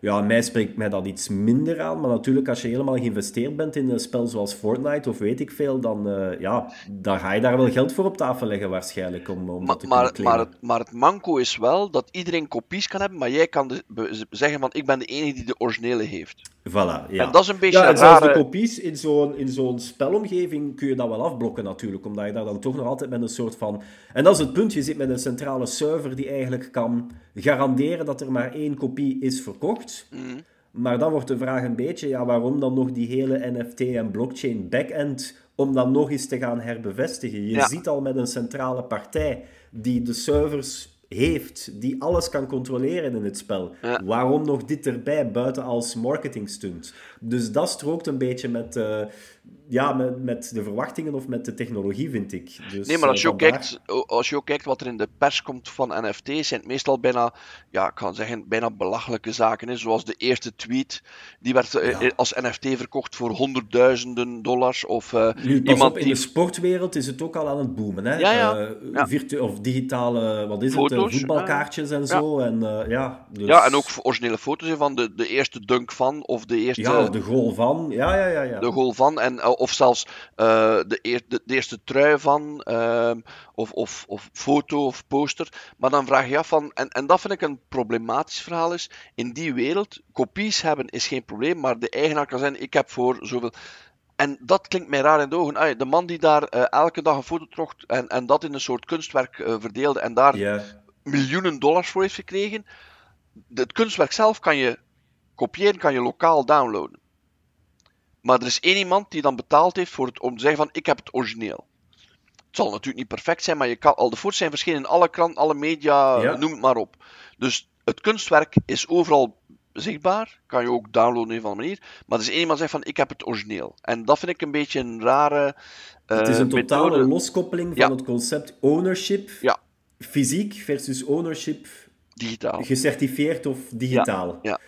Ja, mij spreekt mij dat iets minder aan. Maar natuurlijk, als je helemaal geïnvesteerd bent in een spel zoals Fortnite of weet ik veel, dan, uh, ja, dan ga je daar wel geld voor op tafel leggen waarschijnlijk. Om, om maar, te maar, maar, het, maar het manco is wel dat iedereen kopies kan hebben, maar jij kan de, zeggen van ik ben de enige die de originele heeft. Voilà, ja. En dat is een beetje ja, en zelfs de kopies in zo'n, in zo'n spelomgeving kun je dat wel afblokken natuurlijk, omdat je daar dan toch nog altijd met een soort van... En dat is het punt, je zit met een centrale server die eigenlijk kan garanderen dat er maar één kopie is verkocht. Mhm. Maar dan wordt de vraag een beetje, ja, waarom dan nog die hele NFT en blockchain backend om dan nog eens te gaan herbevestigen? Je ziet al met een centrale partij die de servers heeft, die alles kan controleren in het spel. Waarom nog dit erbij, buiten als marketing stunt? Dus dat strookt een beetje met, uh, ja, met, met de verwachtingen of met de technologie, vind ik. Dus, nee, maar als je, ook kijkt, als je ook kijkt wat er in de pers komt van NFT's, zijn het meestal bijna, ja, ik kan zeggen, bijna belachelijke zaken. Hè? Zoals de eerste tweet, die werd eh, als NFT verkocht voor honderdduizenden dollars. Of, uh, nu, iemand in de sportwereld is het ook al aan het boomen. Hè? Ja, ja. Uh, virtu of digitale, wat is het, voetbalkaartjes en zo. En, ja, dus... ja, en ook originele foto's van de, de eerste dunk van, of de eerste... Ja, de goal van. Ja, ja, ja. ja. De goal van, en of zelfs uh, de, de, de, eerste trui van, uh, of, of, of foto of poster. Maar dan vraag je af van, en, en dat vind ik een problematisch verhaal is, in die wereld, kopies hebben is geen probleem, maar de eigenaar kan zijn, ik heb voor zoveel... En dat klinkt mij raar in de ogen. de man die daar uh, elke dag een foto trok en, en dat in een soort kunstwerk verdeelde en daar yeah. miljoenen dollars voor heeft gekregen. Het kunstwerk zelf kan je kopiëren, kan je lokaal downloaden. Maar er is één iemand die dan betaald heeft voor het, om te zeggen van ik heb het origineel. Het zal natuurlijk niet perfect zijn, maar je kan, al de foto's zijn verschenen in alle kranten, alle media, noem het maar op. Dus het kunstwerk is overal zichtbaar. Kan je ook downloaden op een of andere manier. Maar er is één iemand die zegt van ik heb het origineel. En dat vind ik een beetje een rare. Uh, het is een totale loskoppeling van het concept ownership. Ja fysiek versus ownership digitaal. gecertificeerd of digitaal. ja.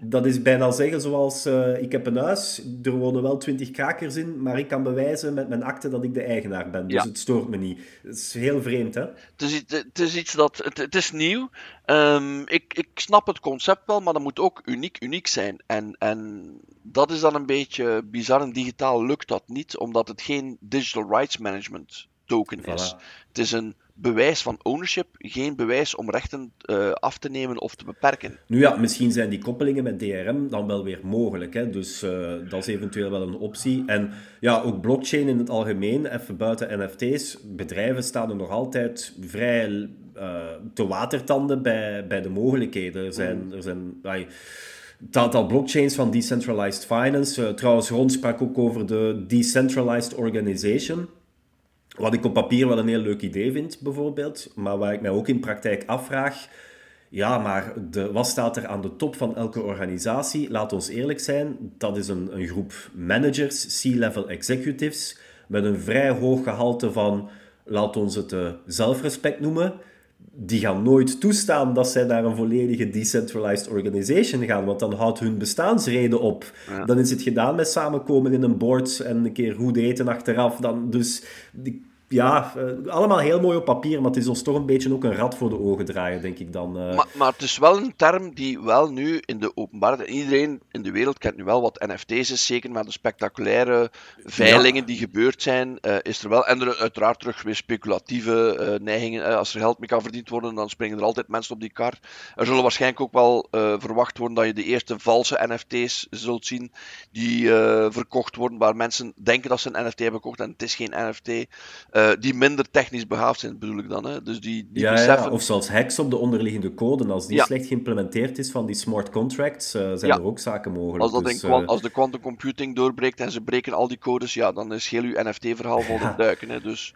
Dat is bijna zeggen zoals, uh, ik heb een huis, er wonen wel twintig krakers in, maar ik kan bewijzen met mijn akte dat ik de eigenaar ben. Dus Ja. het stoort me niet. Het is heel vreemd, hè? Het is, iets- het is iets dat. Het, het is nieuw. Ehm, ik, ik snap het concept wel, maar dat moet ook uniek, uniek zijn. En, en dat is dan een beetje bizar. En digitaal lukt dat niet, omdat het geen digital rights management token is. Voilà. Het is een bewijs van ownership, geen bewijs om rechten eh, af te nemen of te beperken. Nu ja, misschien zijn die koppelingen met DRM dan wel weer mogelijk. Hè? Dus eh, dat is eventueel wel een optie. En ja, ook blockchain in het algemeen, even buiten NFT's. Bedrijven staan er nog altijd vrij eh, te watertanden bij, bij de mogelijkheden. Er zijn... Er zijn ai, het aantal blockchains van decentralized finance. trouwens, Ron sprak ook over de decentralized organization. Wat ik op papier wel een heel leuk idee vind, bijvoorbeeld. Maar waar ik mij ook in praktijk afvraag. Ja, maar de, wat staat er aan de top van elke organisatie? Laat ons eerlijk zijn, dat is een, een groep managers, C-level executives, met een vrij hoog gehalte van, laat ons het eh, zelfrespect noemen. Die gaan nooit toestaan dat zij naar een volledige decentralized organization gaan, want dan houdt hun bestaansreden op. Dan is het gedaan met samenkomen in een board en een keer goed eten achteraf. Dan, dus ja, eh, allemaal heel mooi op papier, maar het is ons toch een beetje ook een rad voor de ogen draaien, denk ik dan. eh. Maar, maar het is wel een term die wel nu in de openbaarheid. Iedereen in de wereld kent nu wel wat NFT's is. Zeker met de spectaculaire veilingen die gebeurd zijn, eh, is er wel. En er uiteraard terug weer speculatieve neigingen. Als er geld mee kan verdiend worden, dan springen er altijd mensen op die kar. Er zullen waarschijnlijk ook wel verwacht worden dat je de eerste valse NFT's zult zien. Die verkocht worden waar mensen denken dat ze een NFT hebben gekocht en het is geen NFT. Eh, die minder technisch begaafd zijn, bedoel ik dan. Hè? Dus die, die ja, beseffen. ja, of zelfs hacks op de onderliggende code. Als die Ja. slecht geïmplementeerd is van die smart contracts, eh, zijn er ook zaken mogelijk. Als, dat Dus, in eh, als de quantum computing doorbreekt en ze breken al die codes, ja, dan is heel uw NFT-verhaal vol duiken. Hè. Dus,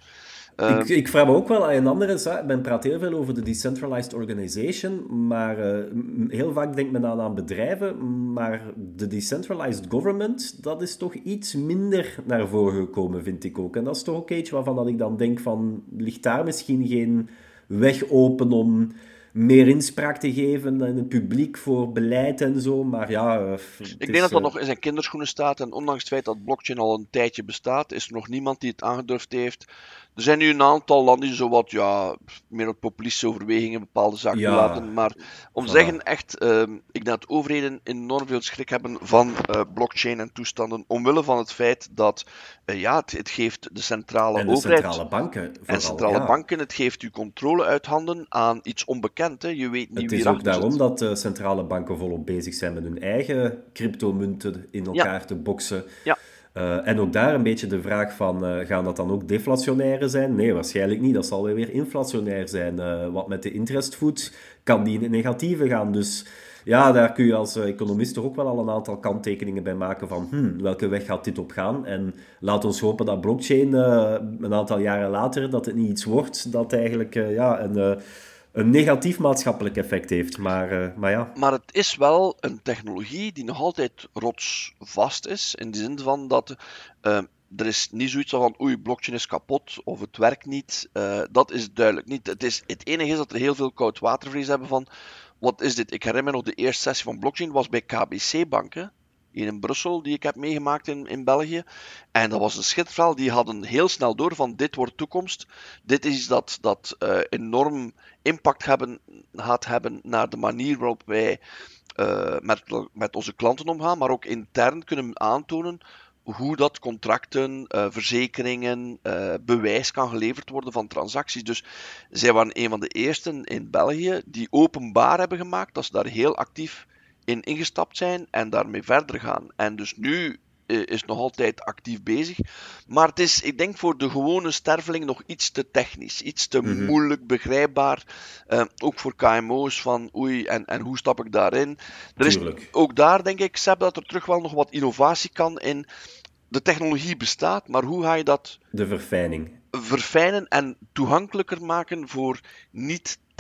Ik, ik vraag me ook wel aan een andere zaak. Men praat heel veel over de decentralized organization, maar eh, heel vaak denkt men dan aan bedrijven, maar de decentralized government, dat is toch iets minder naar voren gekomen, vind ik ook. En dat is toch ook iets waarvan dat ik dan denk van, ligt daar misschien geen weg open om meer inspraak te geven in het publiek voor beleid en zo, maar ja... eh, ik is, denk dat dat eh, nog in zijn kinderschoenen staat. En ondanks het feit dat blockchain al een tijdje bestaat, is er nog niemand die het aangedurfd heeft. Er zijn nu een aantal landen die zowat ja, meer op populistische overwegingen bepaalde zaken Ja, laten. Maar om te voilà. zeggen, echt, ehm, ik denk dat overheden enorm veel schrik hebben van eh, blockchain en toestanden. Omwille van het feit dat ja, het, het geeft de centrale En de overheid. centrale banken En centrale ja. banken, het geeft u controle uit handen aan iets onbekend. Hè. Je weet niet Het is ook daarom zit. dat de centrale banken volop bezig zijn met hun eigen cryptomunten in elkaar te boksen. Ja. Eh, en ook daar een beetje de vraag van, eh, gaan dat dan ook deflationaire zijn? Nee, waarschijnlijk niet. Dat zal weer inflationair zijn. Eh, wat met de interestvoet kan die in het negatieve gaan. Dus ja, daar kun je als eh, economist toch ook wel al een aantal kanttekeningen bij maken van, hmm, welke weg gaat dit op gaan? En laat ons hopen dat blockchain eh, een aantal jaren later, dat het niet iets wordt dat eigenlijk eh, ja, een... eh, een negatief maatschappelijk effect heeft. Maar, eh, maar ja, Maar het is wel een technologie die nog altijd rotsvast is. In de zin van dat eh, er is niet zoiets van oei, blockchain is kapot of het werkt niet. Eh, dat is duidelijk niet. Het, is, het enige is dat er heel veel koud watervrees hebben van wat is dit? Ik herinner me nog de eerste sessie van blockchain was bij KBC banken. In Brussel, die ik heb meegemaakt in, in België. En dat was een schitterverhaal. Die hadden heel snel door van dit wordt toekomst. Dit is dat, dat eh, enorm impact hebben, gaat hebben naar de manier waarop wij eh, met, met onze klanten omgaan, maar ook intern kunnen aantonen hoe dat contracten, eh, verzekeringen, bewijs kan geleverd worden van transacties. Dus zij waren een van de eersten in België die openbaar hebben gemaakt dat ze daar heel actief in ingestapt zijn en daarmee verder gaan. En dus nu eh, is nog altijd actief bezig. Maar het is, ik denk, voor de gewone sterveling nog iets te technisch, iets te Mhm. moeilijk begrijpbaar. Eh, ook voor KMO's van oei, en, en hoe stap ik daarin? Er is Tuurlijk. ook daar denk ik, Seb, dat er terug wel nog wat innovatie kan in. De technologie bestaat, maar hoe ga je dat de verfijning. verfijnen en toegankelijker maken voor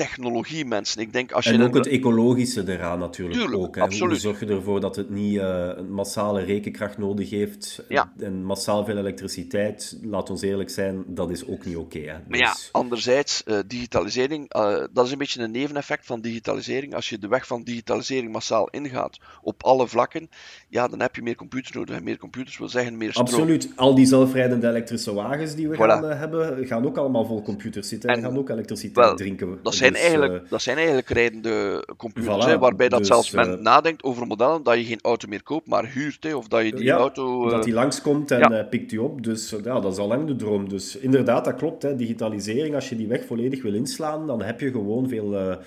technologie-mensen. Ik denk als je en ook het ecologische eraan natuurlijk Tuurlijk, ook. Hè. absoluut. Hoe zorg je ervoor dat het niet eh, een massale rekenkracht nodig heeft Ja. en massaal veel elektriciteit? Laat ons eerlijk zijn, dat is ook niet oké. Maar ja, Dus- anderzijds, eh, digitalisering, eh, dat is een beetje een neveneffect van digitalisering. Als je de weg van digitalisering massaal ingaat, op alle vlakken, ja, dan heb je meer computers nodig. En meer computers wil zeggen meer stroom. Absoluut. Al die zelfrijdende elektrische wagens die we Voilà. gaan hebben, gaan ook allemaal vol computers zitten en, En- gaan ook elektriciteit wel, drinken. Dat zijn, Dus, eigenlijk, eh, dat zijn eigenlijk rijdende computers, Voilà, hè, waarbij dat dus, zelfs men eh, nadenkt over modellen dat je geen auto meer koopt, maar huurt. Hè, of dat je die ja, auto... eh, dat die langskomt en ja. pikt u op. Dus ja, dat is al lang de droom. Dus inderdaad, dat klopt. Hè. Digitalisering, als je die weg volledig wil inslaan, dan heb je gewoon veel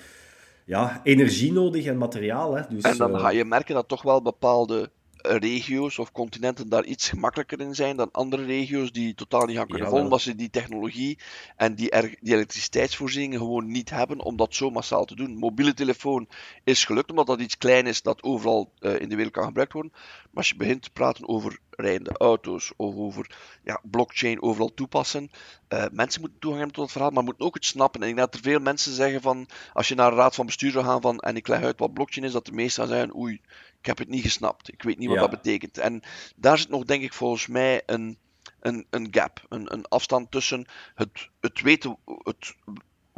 ja, energie nodig en materiaal. Hè. Dus, En dan ga je merken dat toch wel bepaalde regio's of continenten daar iets gemakkelijker in zijn dan andere regio's die totaal niet gaan kunnen volgen, omdat ze die technologie en die, die elektriciteitsvoorzieningen gewoon niet hebben om dat zo massaal te doen. Mobiele telefoon is gelukt omdat dat iets klein is dat overal eh, in de wereld kan gebruikt worden. Maar als je begint te praten over rijdende auto's of over ja, blockchain overal toepassen, eh, mensen moeten toegang hebben tot het verhaal, maar moeten ook het snappen. En ik denk dat er veel mensen zeggen van, als je naar een raad van bestuur zou gaan van, en ik leg uit wat blockchain is, dat de meesten gaan zeggen, oei, ik heb het niet gesnapt. Ik weet niet wat Ja. dat betekent. En daar zit nog, denk ik, volgens mij een, een, een gap, een, een afstand tussen het, het weten, het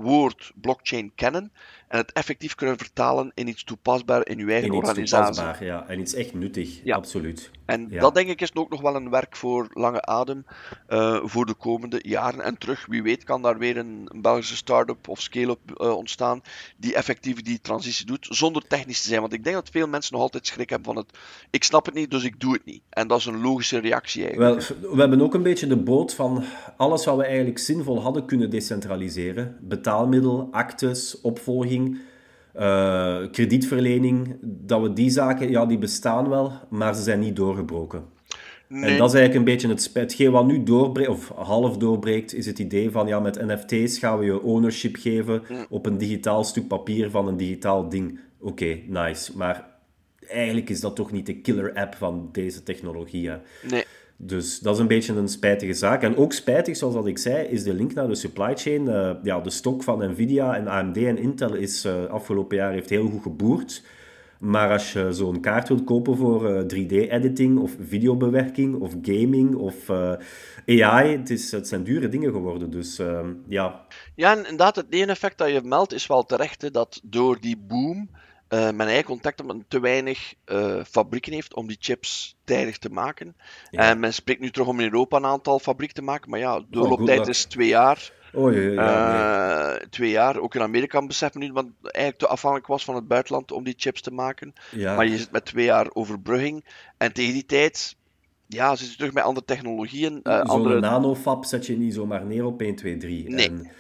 woord blockchain kennen en het effectief kunnen vertalen in iets toepasbaar in uw eigen en iets organisatie. toepasbaar, ja. En iets echt nuttig, Ja. absoluut. En Ja. dat denk ik is ook nog wel een werk voor lange adem eh, voor de komende jaren. En terug, wie weet kan daar weer een, een Belgische start-up of scale-up eh, ontstaan die effectief die transitie doet, zonder technisch te zijn. Want ik denk dat veel mensen nog altijd schrik hebben van het ik snap het niet, dus ik doe het niet. En dat is een logische reactie eigenlijk. Wel, we hebben ook een beetje de boot van alles wat we eigenlijk zinvol hadden kunnen decentraliseren. Betaalmiddel, actes, opvolging, eh, kredietverlening. Dat we die zaken, ja, die bestaan wel, maar ze zijn niet doorgebroken. Nee, En dat is eigenlijk een beetje het spijt. Hetgeen wat nu doorbreekt, of half doorbreekt, is het idee van ja, met NFT's gaan we je ownership geven op een digitaal stuk papier van een digitaal ding. Oké, nice. Maar eigenlijk is dat toch niet de killer app van deze technologie. hè. nee. Dus dat is een beetje een spijtige zaak. En ook spijtig, zoals dat ik zei, is de link naar de supply chain. Eh, ja, de stok van Nvidia en AMD en Intel is eh, afgelopen jaar heeft heel goed geboerd. Maar als je zo'n kaart wilt kopen voor eh, 3D-editing of videobewerking of gaming of eh, AI, het, is, het zijn dure dingen geworden. Dus eh, ja, Ja, en inderdaad, het neveneffect dat je meldt is wel terecht, dat door die boom eh men eigenlijk contact met te weinig eh, fabrieken heeft om die chips tijdig te maken. Ja. En men spreekt nu terug om in Europa een aantal fabrieken te maken, maar ja, de doorlooptijd luck. is twee jaar. oh ja, ja nee. Eh, twee jaar. Ook in Amerika beseffen nu, want eigenlijk te afhankelijk was van het buitenland om die chips te maken. Maar je zit met twee jaar overbrugging. En tegen die tijd, ja, zit je terug met andere technologieën. eh, Zo'n andere... nanofab zet je niet zomaar neer op 1, 2, 3. Nee. En,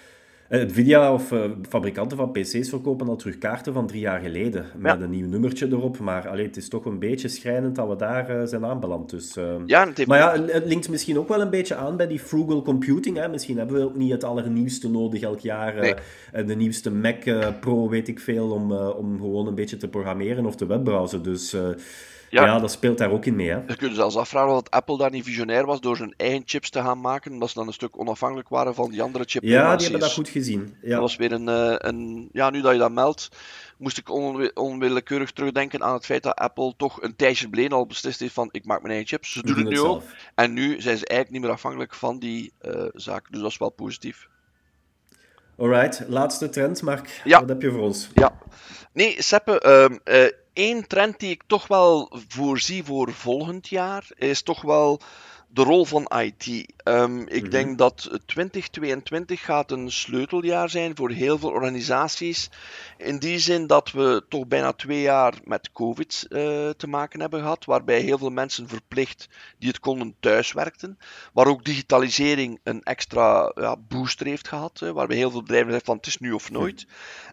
Nvidia of eh, fabrikanten van PC's verkopen al terug kaarten van drie jaar geleden. Met Ja. een nieuw nummertje erop. Maar allee, het is toch een beetje schrijnend dat we daar eh, zijn aanbeland. Dus, eh, Ja, het heeft Maar ja, het linkt misschien ook wel een beetje aan bij die frugal computing. Hè. Misschien hebben we ook niet het allernieuwste nodig elk jaar. eh, Nee. de nieuwste Mac eh, Pro, weet ik veel, om, eh, om gewoon een beetje te programmeren of te webbrowsen. Dus eh, Ja. ja. dat speelt daar ook in mee. Hè. Je kunt je zelfs afvragen of Apple daar niet visionair was door zijn eigen chips te gaan maken, omdat ze dan een stuk onafhankelijk waren van die andere chip Ja, die hebben dat goed gezien. Ja. Dat was weer een, eh, een... Ja, nu dat je dat meldt, moest ik onwi- onwillekeurig terugdenken aan het feit dat Apple toch een tijdje geleden al beslist heeft van ik maak mijn eigen chips. Ze doen het nu het ook. zelf. En nu zijn ze eigenlijk niet meer afhankelijk van die eh zaak. Dus dat is wel positief. Alright, laatste trend, Mark. Ja. Wat heb je voor ons? Ja. Nee, Seppe, ehm, eh, één trend die ik toch wel voorzie voor volgend jaar, is toch wel de rol van IT. Ehm, ik Mhm. denk dat 2022 gaat een sleuteljaar zijn voor heel veel organisaties. In die zin dat we toch bijna twee jaar met COVID eh, te maken hebben gehad, waarbij heel veel mensen verplicht die het konden thuis werkten. Waar ook digitalisering een extra ja, booster heeft gehad, hè, waarbij heel veel bedrijven zeggen van het is nu of nooit.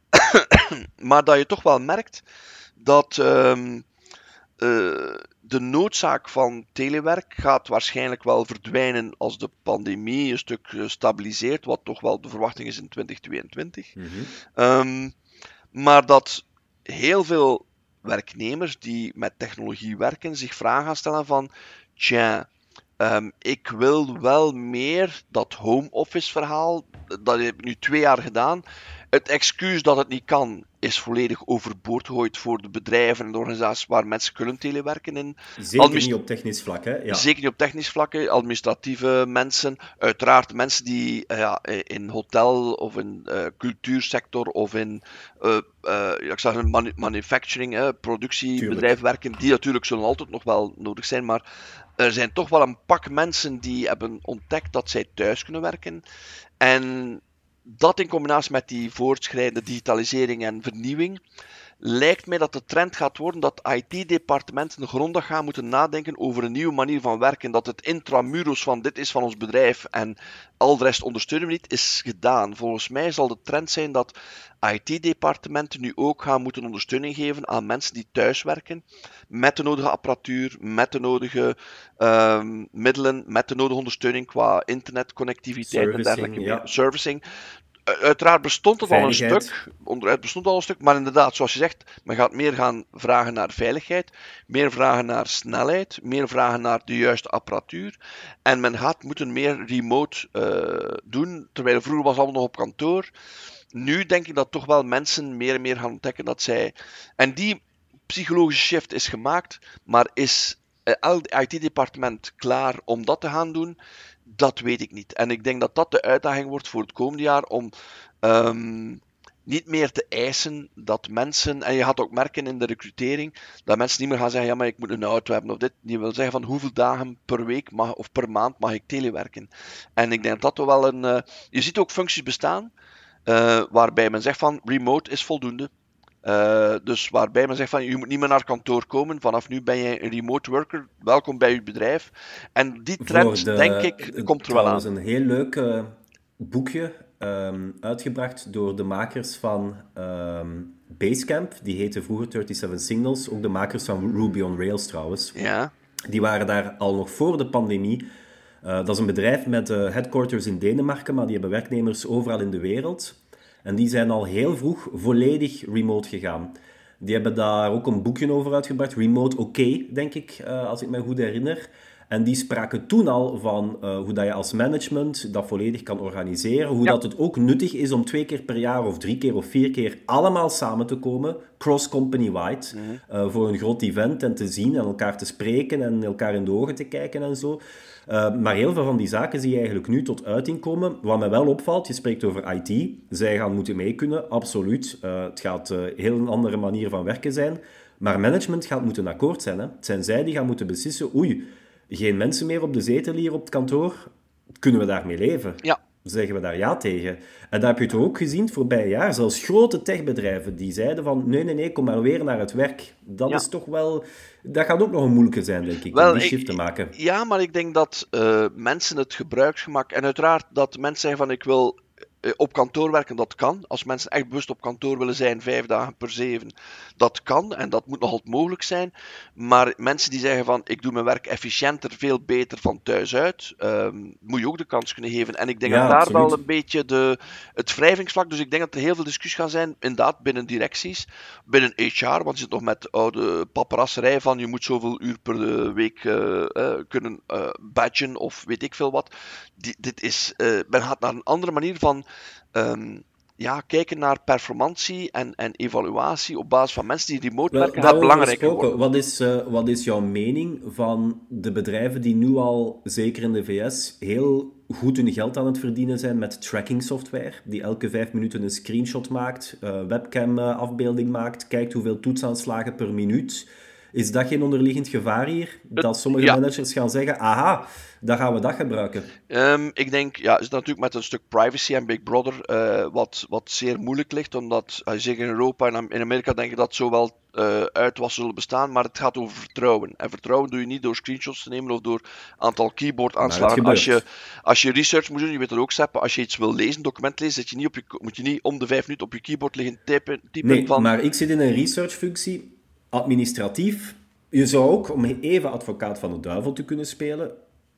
maar dat je toch wel merkt dat ehm, eh, de noodzaak van telewerk gaat waarschijnlijk wel verdwijnen als de pandemie een stuk stabiliseert, wat toch wel de verwachting is in 2022. Mhm. Ehm, maar dat heel veel werknemers die met technologie werken zich vragen gaan stellen van, tja, ehm, ik wil wel meer dat home office verhaal, dat heb ik nu twee jaar gedaan. Het excuus dat het niet kan, is volledig overboord gegooid voor de bedrijven en de organisaties waar mensen kunnen telewerken. In. Zeker niet op technisch vlak, hè? Ja. Zeker niet op technisch vlak, administratieve mensen. Uiteraard mensen die ja, in hotel of in uh, cultuursector of in uh, uh, ik zeg manufacturing, productiebedrijf werken, die natuurlijk zullen altijd nog wel nodig zijn, maar er zijn toch wel een pak mensen die hebben ontdekt dat zij thuis kunnen werken. En dat in combinatie met die voortschrijdende digitalisering en vernieuwing, lijkt mij dat de trend gaat worden dat IT-departementen grondig gaan moeten nadenken over een nieuwe manier van werken. Dat het intramuros van dit is van ons bedrijf en al de rest ondersteunen we niet, is gedaan. Volgens mij zal de trend zijn dat IT-departementen nu ook gaan moeten ondersteuning geven aan mensen die thuiswerken, met de nodige apparatuur, met de nodige um, middelen, met de nodige ondersteuning qua internetconnectiviteit en dergelijke. Ja. Servicing. Uiteraard bestond het al een stuk, onderuit bestond al een stuk, maar inderdaad, zoals je zegt, men gaat meer gaan vragen naar veiligheid, meer vragen naar snelheid, meer vragen naar de juiste apparatuur. En men gaat moeten meer remote uh, doen, terwijl vroeger was allemaal nog op kantoor. Nu denk ik dat toch wel mensen meer en meer gaan ontdekken dat zij. En die psychologische shift is gemaakt, maar is elk IT-departement klaar om dat te gaan doen? Dat weet ik niet. En ik denk dat dat de uitdaging wordt voor het komende jaar om um, niet meer te eisen dat mensen, en je gaat ook merken in de recrutering, dat mensen niet meer gaan zeggen, ja maar ik moet een auto hebben of dit. Die wil zeggen van hoeveel dagen per week mag, of per maand mag ik telewerken. En ik denk dat dat wel een... Uh, je ziet ook functies bestaan, uh, waarbij men zegt van remote is voldoende. Uh, dus waarbij men zegt van je moet niet meer naar kantoor komen. Vanaf nu ben jij een remote worker. Welkom bij uw bedrijf. En die trend, denk ik, komt er wel aan. Dat is een heel leuk uh, boekje um, uitgebracht door de makers van um, Basecamp. Die heette vroeger 37 Signals. Ook de makers van Ruby on Rails trouwens. Ja. Die waren daar al nog voor de pandemie. Uh, dat is een bedrijf met headquarters in Denemarken, maar die hebben werknemers overal in de wereld. En die zijn al heel vroeg volledig remote gegaan. Die hebben daar ook een boekje over uitgebracht, Remote OK, denk ik, uh, als ik me goed herinner. En die spraken toen al van uh, hoe dat je als management dat volledig kan organiseren. Hoe dat het ook nuttig is om twee keer per jaar of drie keer of vier keer allemaal samen te komen, cross-company-wide, mm uh, voor een groot event en te zien en elkaar te spreken en elkaar in de ogen te kijken en zo. Uh, maar heel veel van die zaken zie je eigenlijk nu tot uiting komen. Wat mij wel opvalt, je spreekt over IT. Zij gaan moeten mee kunnen, absoluut. het gaat een heel andere manier van werken zijn. Maar management gaat moeten akkoord zijn. Hè. Het zijn zij die gaan moeten beslissen, oei, geen mensen meer op de zetel hier op het kantoor, kunnen we daarmee leven? Ja. Zeggen we daar ja tegen? En dat heb je toch ook gezien het voorbije jaar. Zelfs grote techbedrijven die zeiden van nee, nee, nee, kom maar weer naar het werk. Dat is toch wel... Dat gaat ook nog een moeilijke zijn, denk ik, wel, om die shift te maken. Ja, maar ik denk dat uh, mensen het gebruiksgemak... En uiteraard dat mensen zeggen van ik wil eh, op kantoor werken, dat kan. Als mensen echt bewust op kantoor willen zijn, vijf dagen per zeven, dat kan en dat moet nog altijd mogelijk zijn. Maar mensen die zeggen van ik doe mijn werk efficiënter, veel beter van thuis uit, um, moet je ook de kans kunnen geven. En ik denk dat daar wel een beetje de, het wrijvingsvlak, dus ik denk dat er heel veel discussie gaan zijn, inderdaad binnen directies, binnen HR, want je zit nog met oude paparasserij van je moet zoveel uur per week uh, uh, kunnen uh, badgen of weet ik veel wat. Die, dit is, men gaat naar een andere manier van um, ja, kijken naar performantie en, en evaluatie op basis van mensen die remote werken gaat belangrijker worden. Wat is, uh, wat is jouw mening van de bedrijven die nu al, zeker in de VS, heel goed hun geld aan het verdienen zijn met tracking software, die elke vijf minuten een screenshot maakt, uh, webcam uh, afbeelding maakt, kijkt hoeveel toetsaanslagen per minuut is dat geen onderliggend gevaar hier? Dat sommige managers gaan zeggen, aha, dan gaan we dat gebruiken. Um, ik denk, ja, is natuurlijk met een stuk privacy en Big Brother uh, wat, wat zeer moeilijk ligt, omdat, uh, zeker in Europa en in Amerika denk ik dat zo wel uh, uitwas zullen bestaan, maar het gaat over vertrouwen. En vertrouwen doe je niet door screenshots te nemen of door aantal keyboard aanslagen. Als je, als je research moet doen, je weet het ook, Sepp, als je iets wil lezen, document lezen, zet je niet op je, moet je niet om de vijf minuten op je keyboard liggen typen. typen nee, van... maar ik zit in een research functie administratief, je zou ook, om even advocaat van de duivel te kunnen spelen,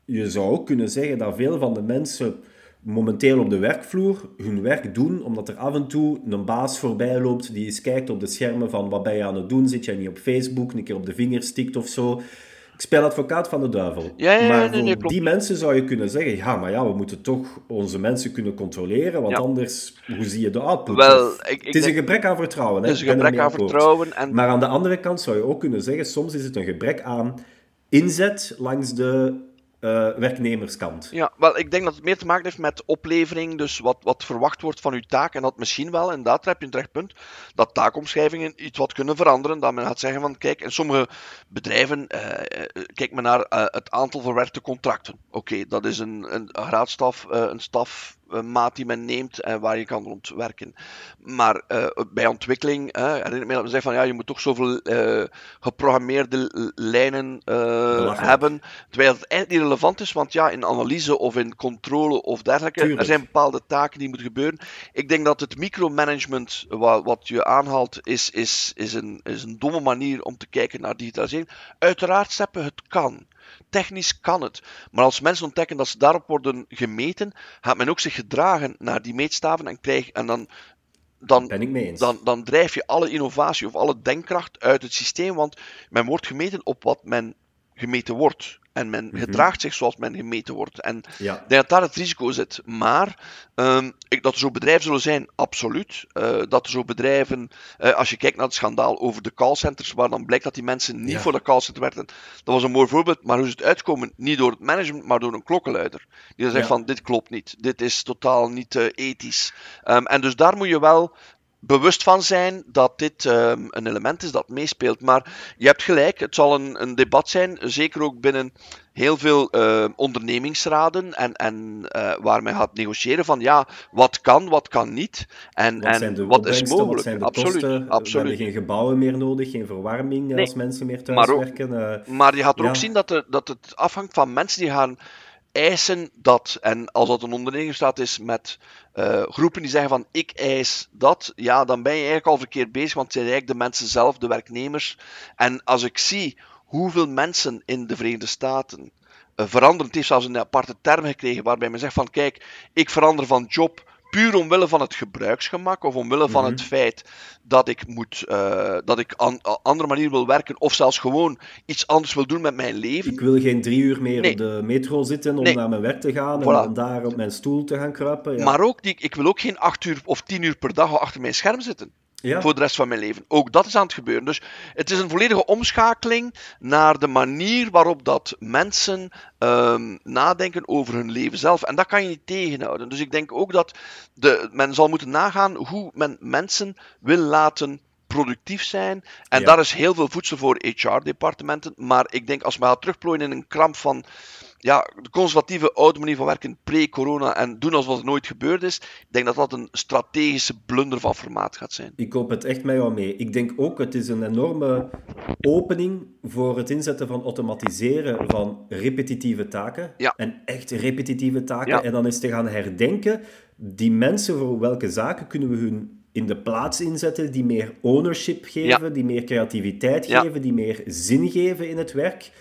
je zou ook kunnen zeggen dat veel van de mensen momenteel op de werkvloer hun werk doen, omdat er af en toe een baas voorbij loopt die eens kijkt op de schermen van wat ben je aan het doen, zit jij niet op Facebook, een keer op de vingers stikt of zo. Ik speel advocaat van de duivel. Ja, ja, maar nee, nee, voor die mensen zou je kunnen zeggen, ja, maar ja, we moeten toch onze mensen kunnen controleren, want Ja. anders, hoe zie je de output? Wel, ik- ik het is een gebrek aan vertrouwen. Hè? Het is een gebrek aan vertrouwen. En Maar aan de andere kant zou je ook kunnen zeggen, soms is het een gebrek aan inzet langs de eh, werknemerskant. Ja, wel, ik denk dat het meer te maken heeft met oplevering, dus wat, wat verwacht wordt van uw taak. En dat misschien wel, inderdaad, daar heb je een terecht punt, dat taakomschrijvingen iets wat kunnen veranderen. Dat men gaat zeggen van, kijk, in sommige bedrijven, eh, eh, kijk men naar het aantal verwerkte contracten. Oké, dat is een, een graadstaf, een stafmaat die men neemt en waar je kan rond werken. Maar eh, bij ontwikkeling, herinner ik me dat men zegt van, ja, je moet toch zoveel eh, geprogrammeerde lijnen eh, hebben. Terwijl het eigenlijk niet relevant is, want ja, in analyse of in controle of dergelijke, Tuurlijk. er zijn bepaalde taken die moeten gebeuren. Ik denk dat het micromanagement, wat, wat je aanhaalt, is, is, is, een, is een domme manier om te kijken naar digitalisering. Uiteraard, Seppe, het kan. Technisch kan het. Maar als mensen ontdekken dat ze daarop worden gemeten, gaat men ook zich gedragen naar die meetstaven en, krijg, en dan, dan, Ben ik mee eens. dan, dan drijf je alle innovatie of alle denkkracht uit het systeem, want men wordt gemeten op wat men gemeten wordt. En men gedraagt zich zoals men gemeten wordt. En Ja. ik denk dat daar het risico zit. Maar ehm, ik, dat er zo bedrijven zullen zijn, absoluut. Eh, dat er zo bedrijven, eh, als je kijkt naar het schandaal over de callcenters, waar dan blijkt dat die mensen niet Ja. voor de callcenter werkten. Dat was een mooi voorbeeld, maar hoe ze het uitkomen, niet door het management, maar door een klokkenluider. Die dan zegt Ja. van, dit klopt niet, dit is totaal niet eh, ethisch. Ehm, en dus daar moet je wel bewust van zijn dat dit ehm, een element is dat meespeelt. Maar je hebt gelijk, het zal een, een debat zijn, zeker ook binnen heel veel eh, ondernemingsraden en, en eh, waar men gaat negociëren van ja, wat kan, wat kan niet en, Wat en wat is mogelijk. wat zijn de absoluut, kosten? We absoluut. hebben geen gebouwen meer nodig, geen verwarming Nee. als mensen meer Maar ook- thuiswerken. eh, Maar je gaat er ook zien dat, er, dat het afhangt van mensen die gaan eisen dat, en als dat een ondernemingsraad is met eh, groepen die zeggen van ik eis dat, ja, dan ben je eigenlijk al verkeerd bezig, want het zijn eigenlijk de mensen zelf, de werknemers. En als ik zie hoeveel mensen in de Verenigde Staten eh, veranderen, het heeft zelfs een aparte term gekregen waarbij men zegt van kijk, ik verander van job puur omwille van het gebruiksgemak of omwille van Mhm. het feit dat ik moet, eh, dat ik een andere manier wil werken of zelfs gewoon iets anders wil doen met mijn leven. Ik wil geen drie uur meer Nee. op de metro zitten om Nee. naar mijn werk te gaan en Voilà. daar op mijn stoel te gaan kruipen. Ja. Maar ook, die, ik wil ook geen acht uur of tien uur per dag achter mijn scherm zitten. Ja. Voor de rest van mijn leven. Ook dat is aan het gebeuren. Dus het is een volledige omschakeling naar de manier waarop dat mensen ehm, nadenken over hun leven zelf. En dat kan je niet tegenhouden. Dus ik denk ook dat de, men zal moeten nagaan hoe men mensen wil laten productief zijn. En Ja. daar is heel veel voedsel voor HR-departementen. Maar ik denk als we gaan terugplooien in een kramp van ja, de conservatieve oude manier van werken pre-corona en doen alsof het nooit gebeurd is, ik denk dat dat een strategische blunder van formaat gaat zijn. Ik koop het echt met jou mee. Ik denk ook, het is een enorme opening voor het inzetten van automatiseren van repetitieve taken. Ja. En echt repetitieve taken. Ja. En dan eens te gaan herdenken, die mensen voor welke zaken kunnen we hun in de plaats inzetten, die meer ownership geven, die meer creativiteit geven, die meer zin geven in het werk.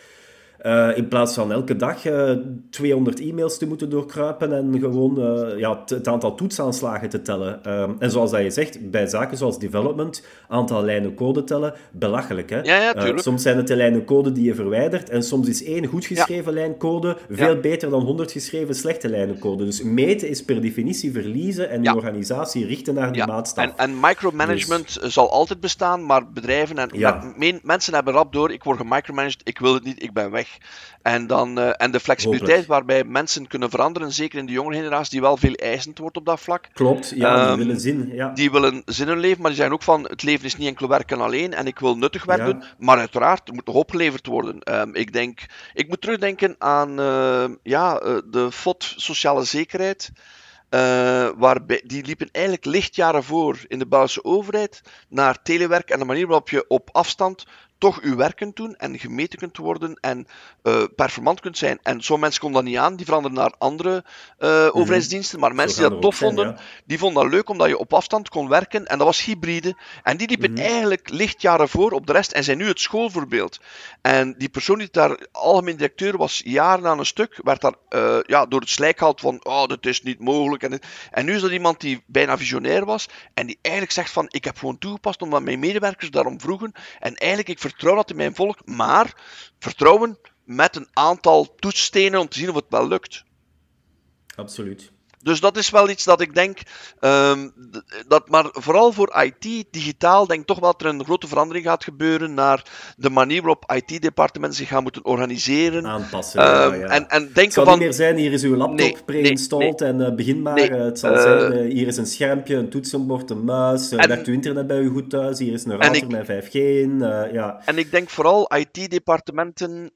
Eh, in plaats van elke dag eh, 200 e-mails te moeten doorkruipen en gewoon eh, ja, het, aantal toetsaanslagen te tellen. En zoals dat je zegt, bij zaken zoals development, aantal lijnen code tellen, belachelijk. Hè? Ja, ja, Eh, tuurlijk. soms zijn het de lijnen code die je verwijdert en soms is één goed geschreven lijn code veel beter dan 100 geschreven slechte lijnen code. Dus meten is per definitie verliezen en je organisatie richten naar die Ja, maatstaf. en, en micromanagement zal altijd bestaan, maar bedrijven en men- mensen hebben rap door, ik word gemicromanaged, ik wil het niet, ik ben weg. En, dan, eh, en de flexibiliteit Hopelijk. waarbij mensen kunnen veranderen, zeker in de jongere generatie, die wel veel eisend wordt op dat vlak. Klopt, ja, Ehm, die willen zin. Ja. Die willen zin in leven, maar die zijn ook van het leven is niet enkel werken alleen en ik wil nuttig werk Ja. doen. Maar uiteraard, er moet nog opgeleverd worden. Ehm, ik, denk, ik moet terugdenken aan eh, ja, eh, de FOD sociale zekerheid. waarbij, die liepen eigenlijk lichtjaren voor in de Belgische overheid naar telewerk en de manier waarop je op afstand toch uw werk kunt doen en gemeten kunt worden en eh, performant kunt zijn. En sommige mensen konden dat niet aan, die veranderden naar andere eh, overheidsdiensten, maar mensen die dat tof zijn, vonden, ja. die vonden dat leuk omdat je op afstand kon werken en dat was hybride. En die liepen Mhm. eigenlijk lichtjaren voor op de rest en zijn nu het schoolvoorbeeld. En die persoon die daar algemeen directeur was, jaren aan een stuk, werd daar eh, ja, door het slijk gehaald van, oh, dat is niet mogelijk. En, en nu is dat iemand die bijna visionair was en die eigenlijk zegt van, ik heb gewoon toegepast omdat mijn medewerkers daarom vroegen en eigenlijk ik vertrouw dat in mijn volk, maar vertrouwen met een aantal toetsstenen om te zien of het wel lukt. Absoluut. Dus dat is wel iets dat ik denk, um, dat maar vooral voor IT, digitaal, denk toch wel dat er een grote verandering gaat gebeuren naar de manier waarop IT-departementen zich gaan moeten organiseren. Aanpassen, um, ja, ja. En, en denken het zal van, niet meer zijn, hier is uw laptop nee, pre-installed nee, nee, en uh, begin maar. Uh, het zal zijn, uh, hier is een schermpje, een toetsenbord, een muis, en, werkt uw internet bij u goed thuis, hier is een router ik, met 5G. ja. En ik denk vooral IT-departementen,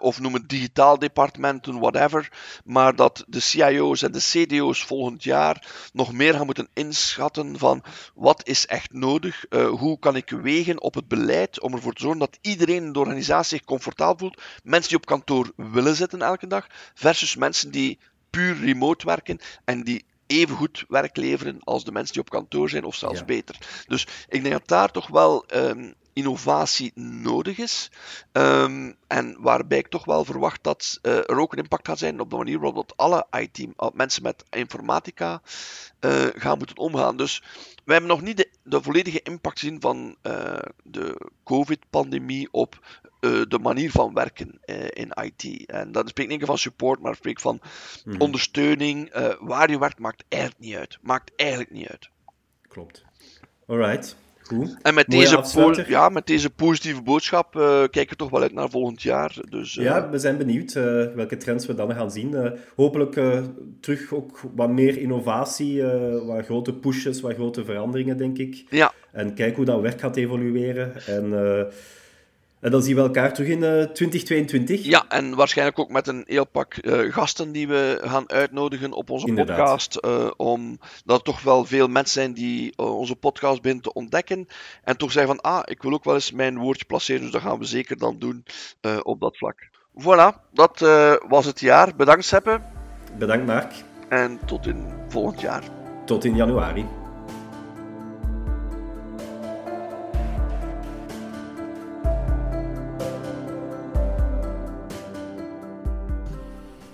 of noem het digitaal departementen, whatever, maar dat de CIO's en de CDO's volgend jaar nog meer gaan moeten inschatten van wat is echt nodig, uh, hoe kan ik wegen op het beleid om ervoor te zorgen dat iedereen in de organisatie zich comfortabel voelt. Mensen die op kantoor willen zitten elke dag, versus mensen die puur remote werken en die even goed werk leveren als de mensen die op kantoor zijn, of zelfs ja. beter. Dus ik denk dat daar toch wel um, innovatie nodig is. Um, en waarbij ik toch wel verwacht dat uh, er ook een impact gaat zijn op de manier waarop alle IT, mensen met informatica, uh, gaan moeten omgaan. Dus we hebben nog niet de, de volledige impact gezien van uh, de COVID-pandemie op de manier van werken in IT. En dat spreekt niet van support, maar spreekt van mm. ondersteuning. waar je werkt maakt eigenlijk niet uit. Maakt eigenlijk niet uit. Klopt. Alright. Goed. En met deze, ja, met deze positieve boodschap uh, kijken we toch wel uit naar volgend jaar. Dus, uh... Ja, we zijn benieuwd uh, welke trends we dan gaan zien. hopelijk terug ook wat meer innovatie, wat grote pushes, wat grote veranderingen, denk ik. Ja. En kijk hoe dat werk gaat evolueren. En en dan zien we elkaar terug in uh, 2022. Ja, en waarschijnlijk ook met een heel pak uh, gasten die we gaan uitnodigen op onze Inderdaad. podcast. Uh, omdat er toch wel veel mensen zijn die onze podcast beginnen te ontdekken. En toch zeggen van, ah, ik wil ook wel eens mijn woordje placeren. Dus dat gaan we zeker dan doen op dat vlak. Voilà, dat was het jaar. Bedankt Seppe. Bedankt Mark. En tot in volgend jaar. Tot in januari.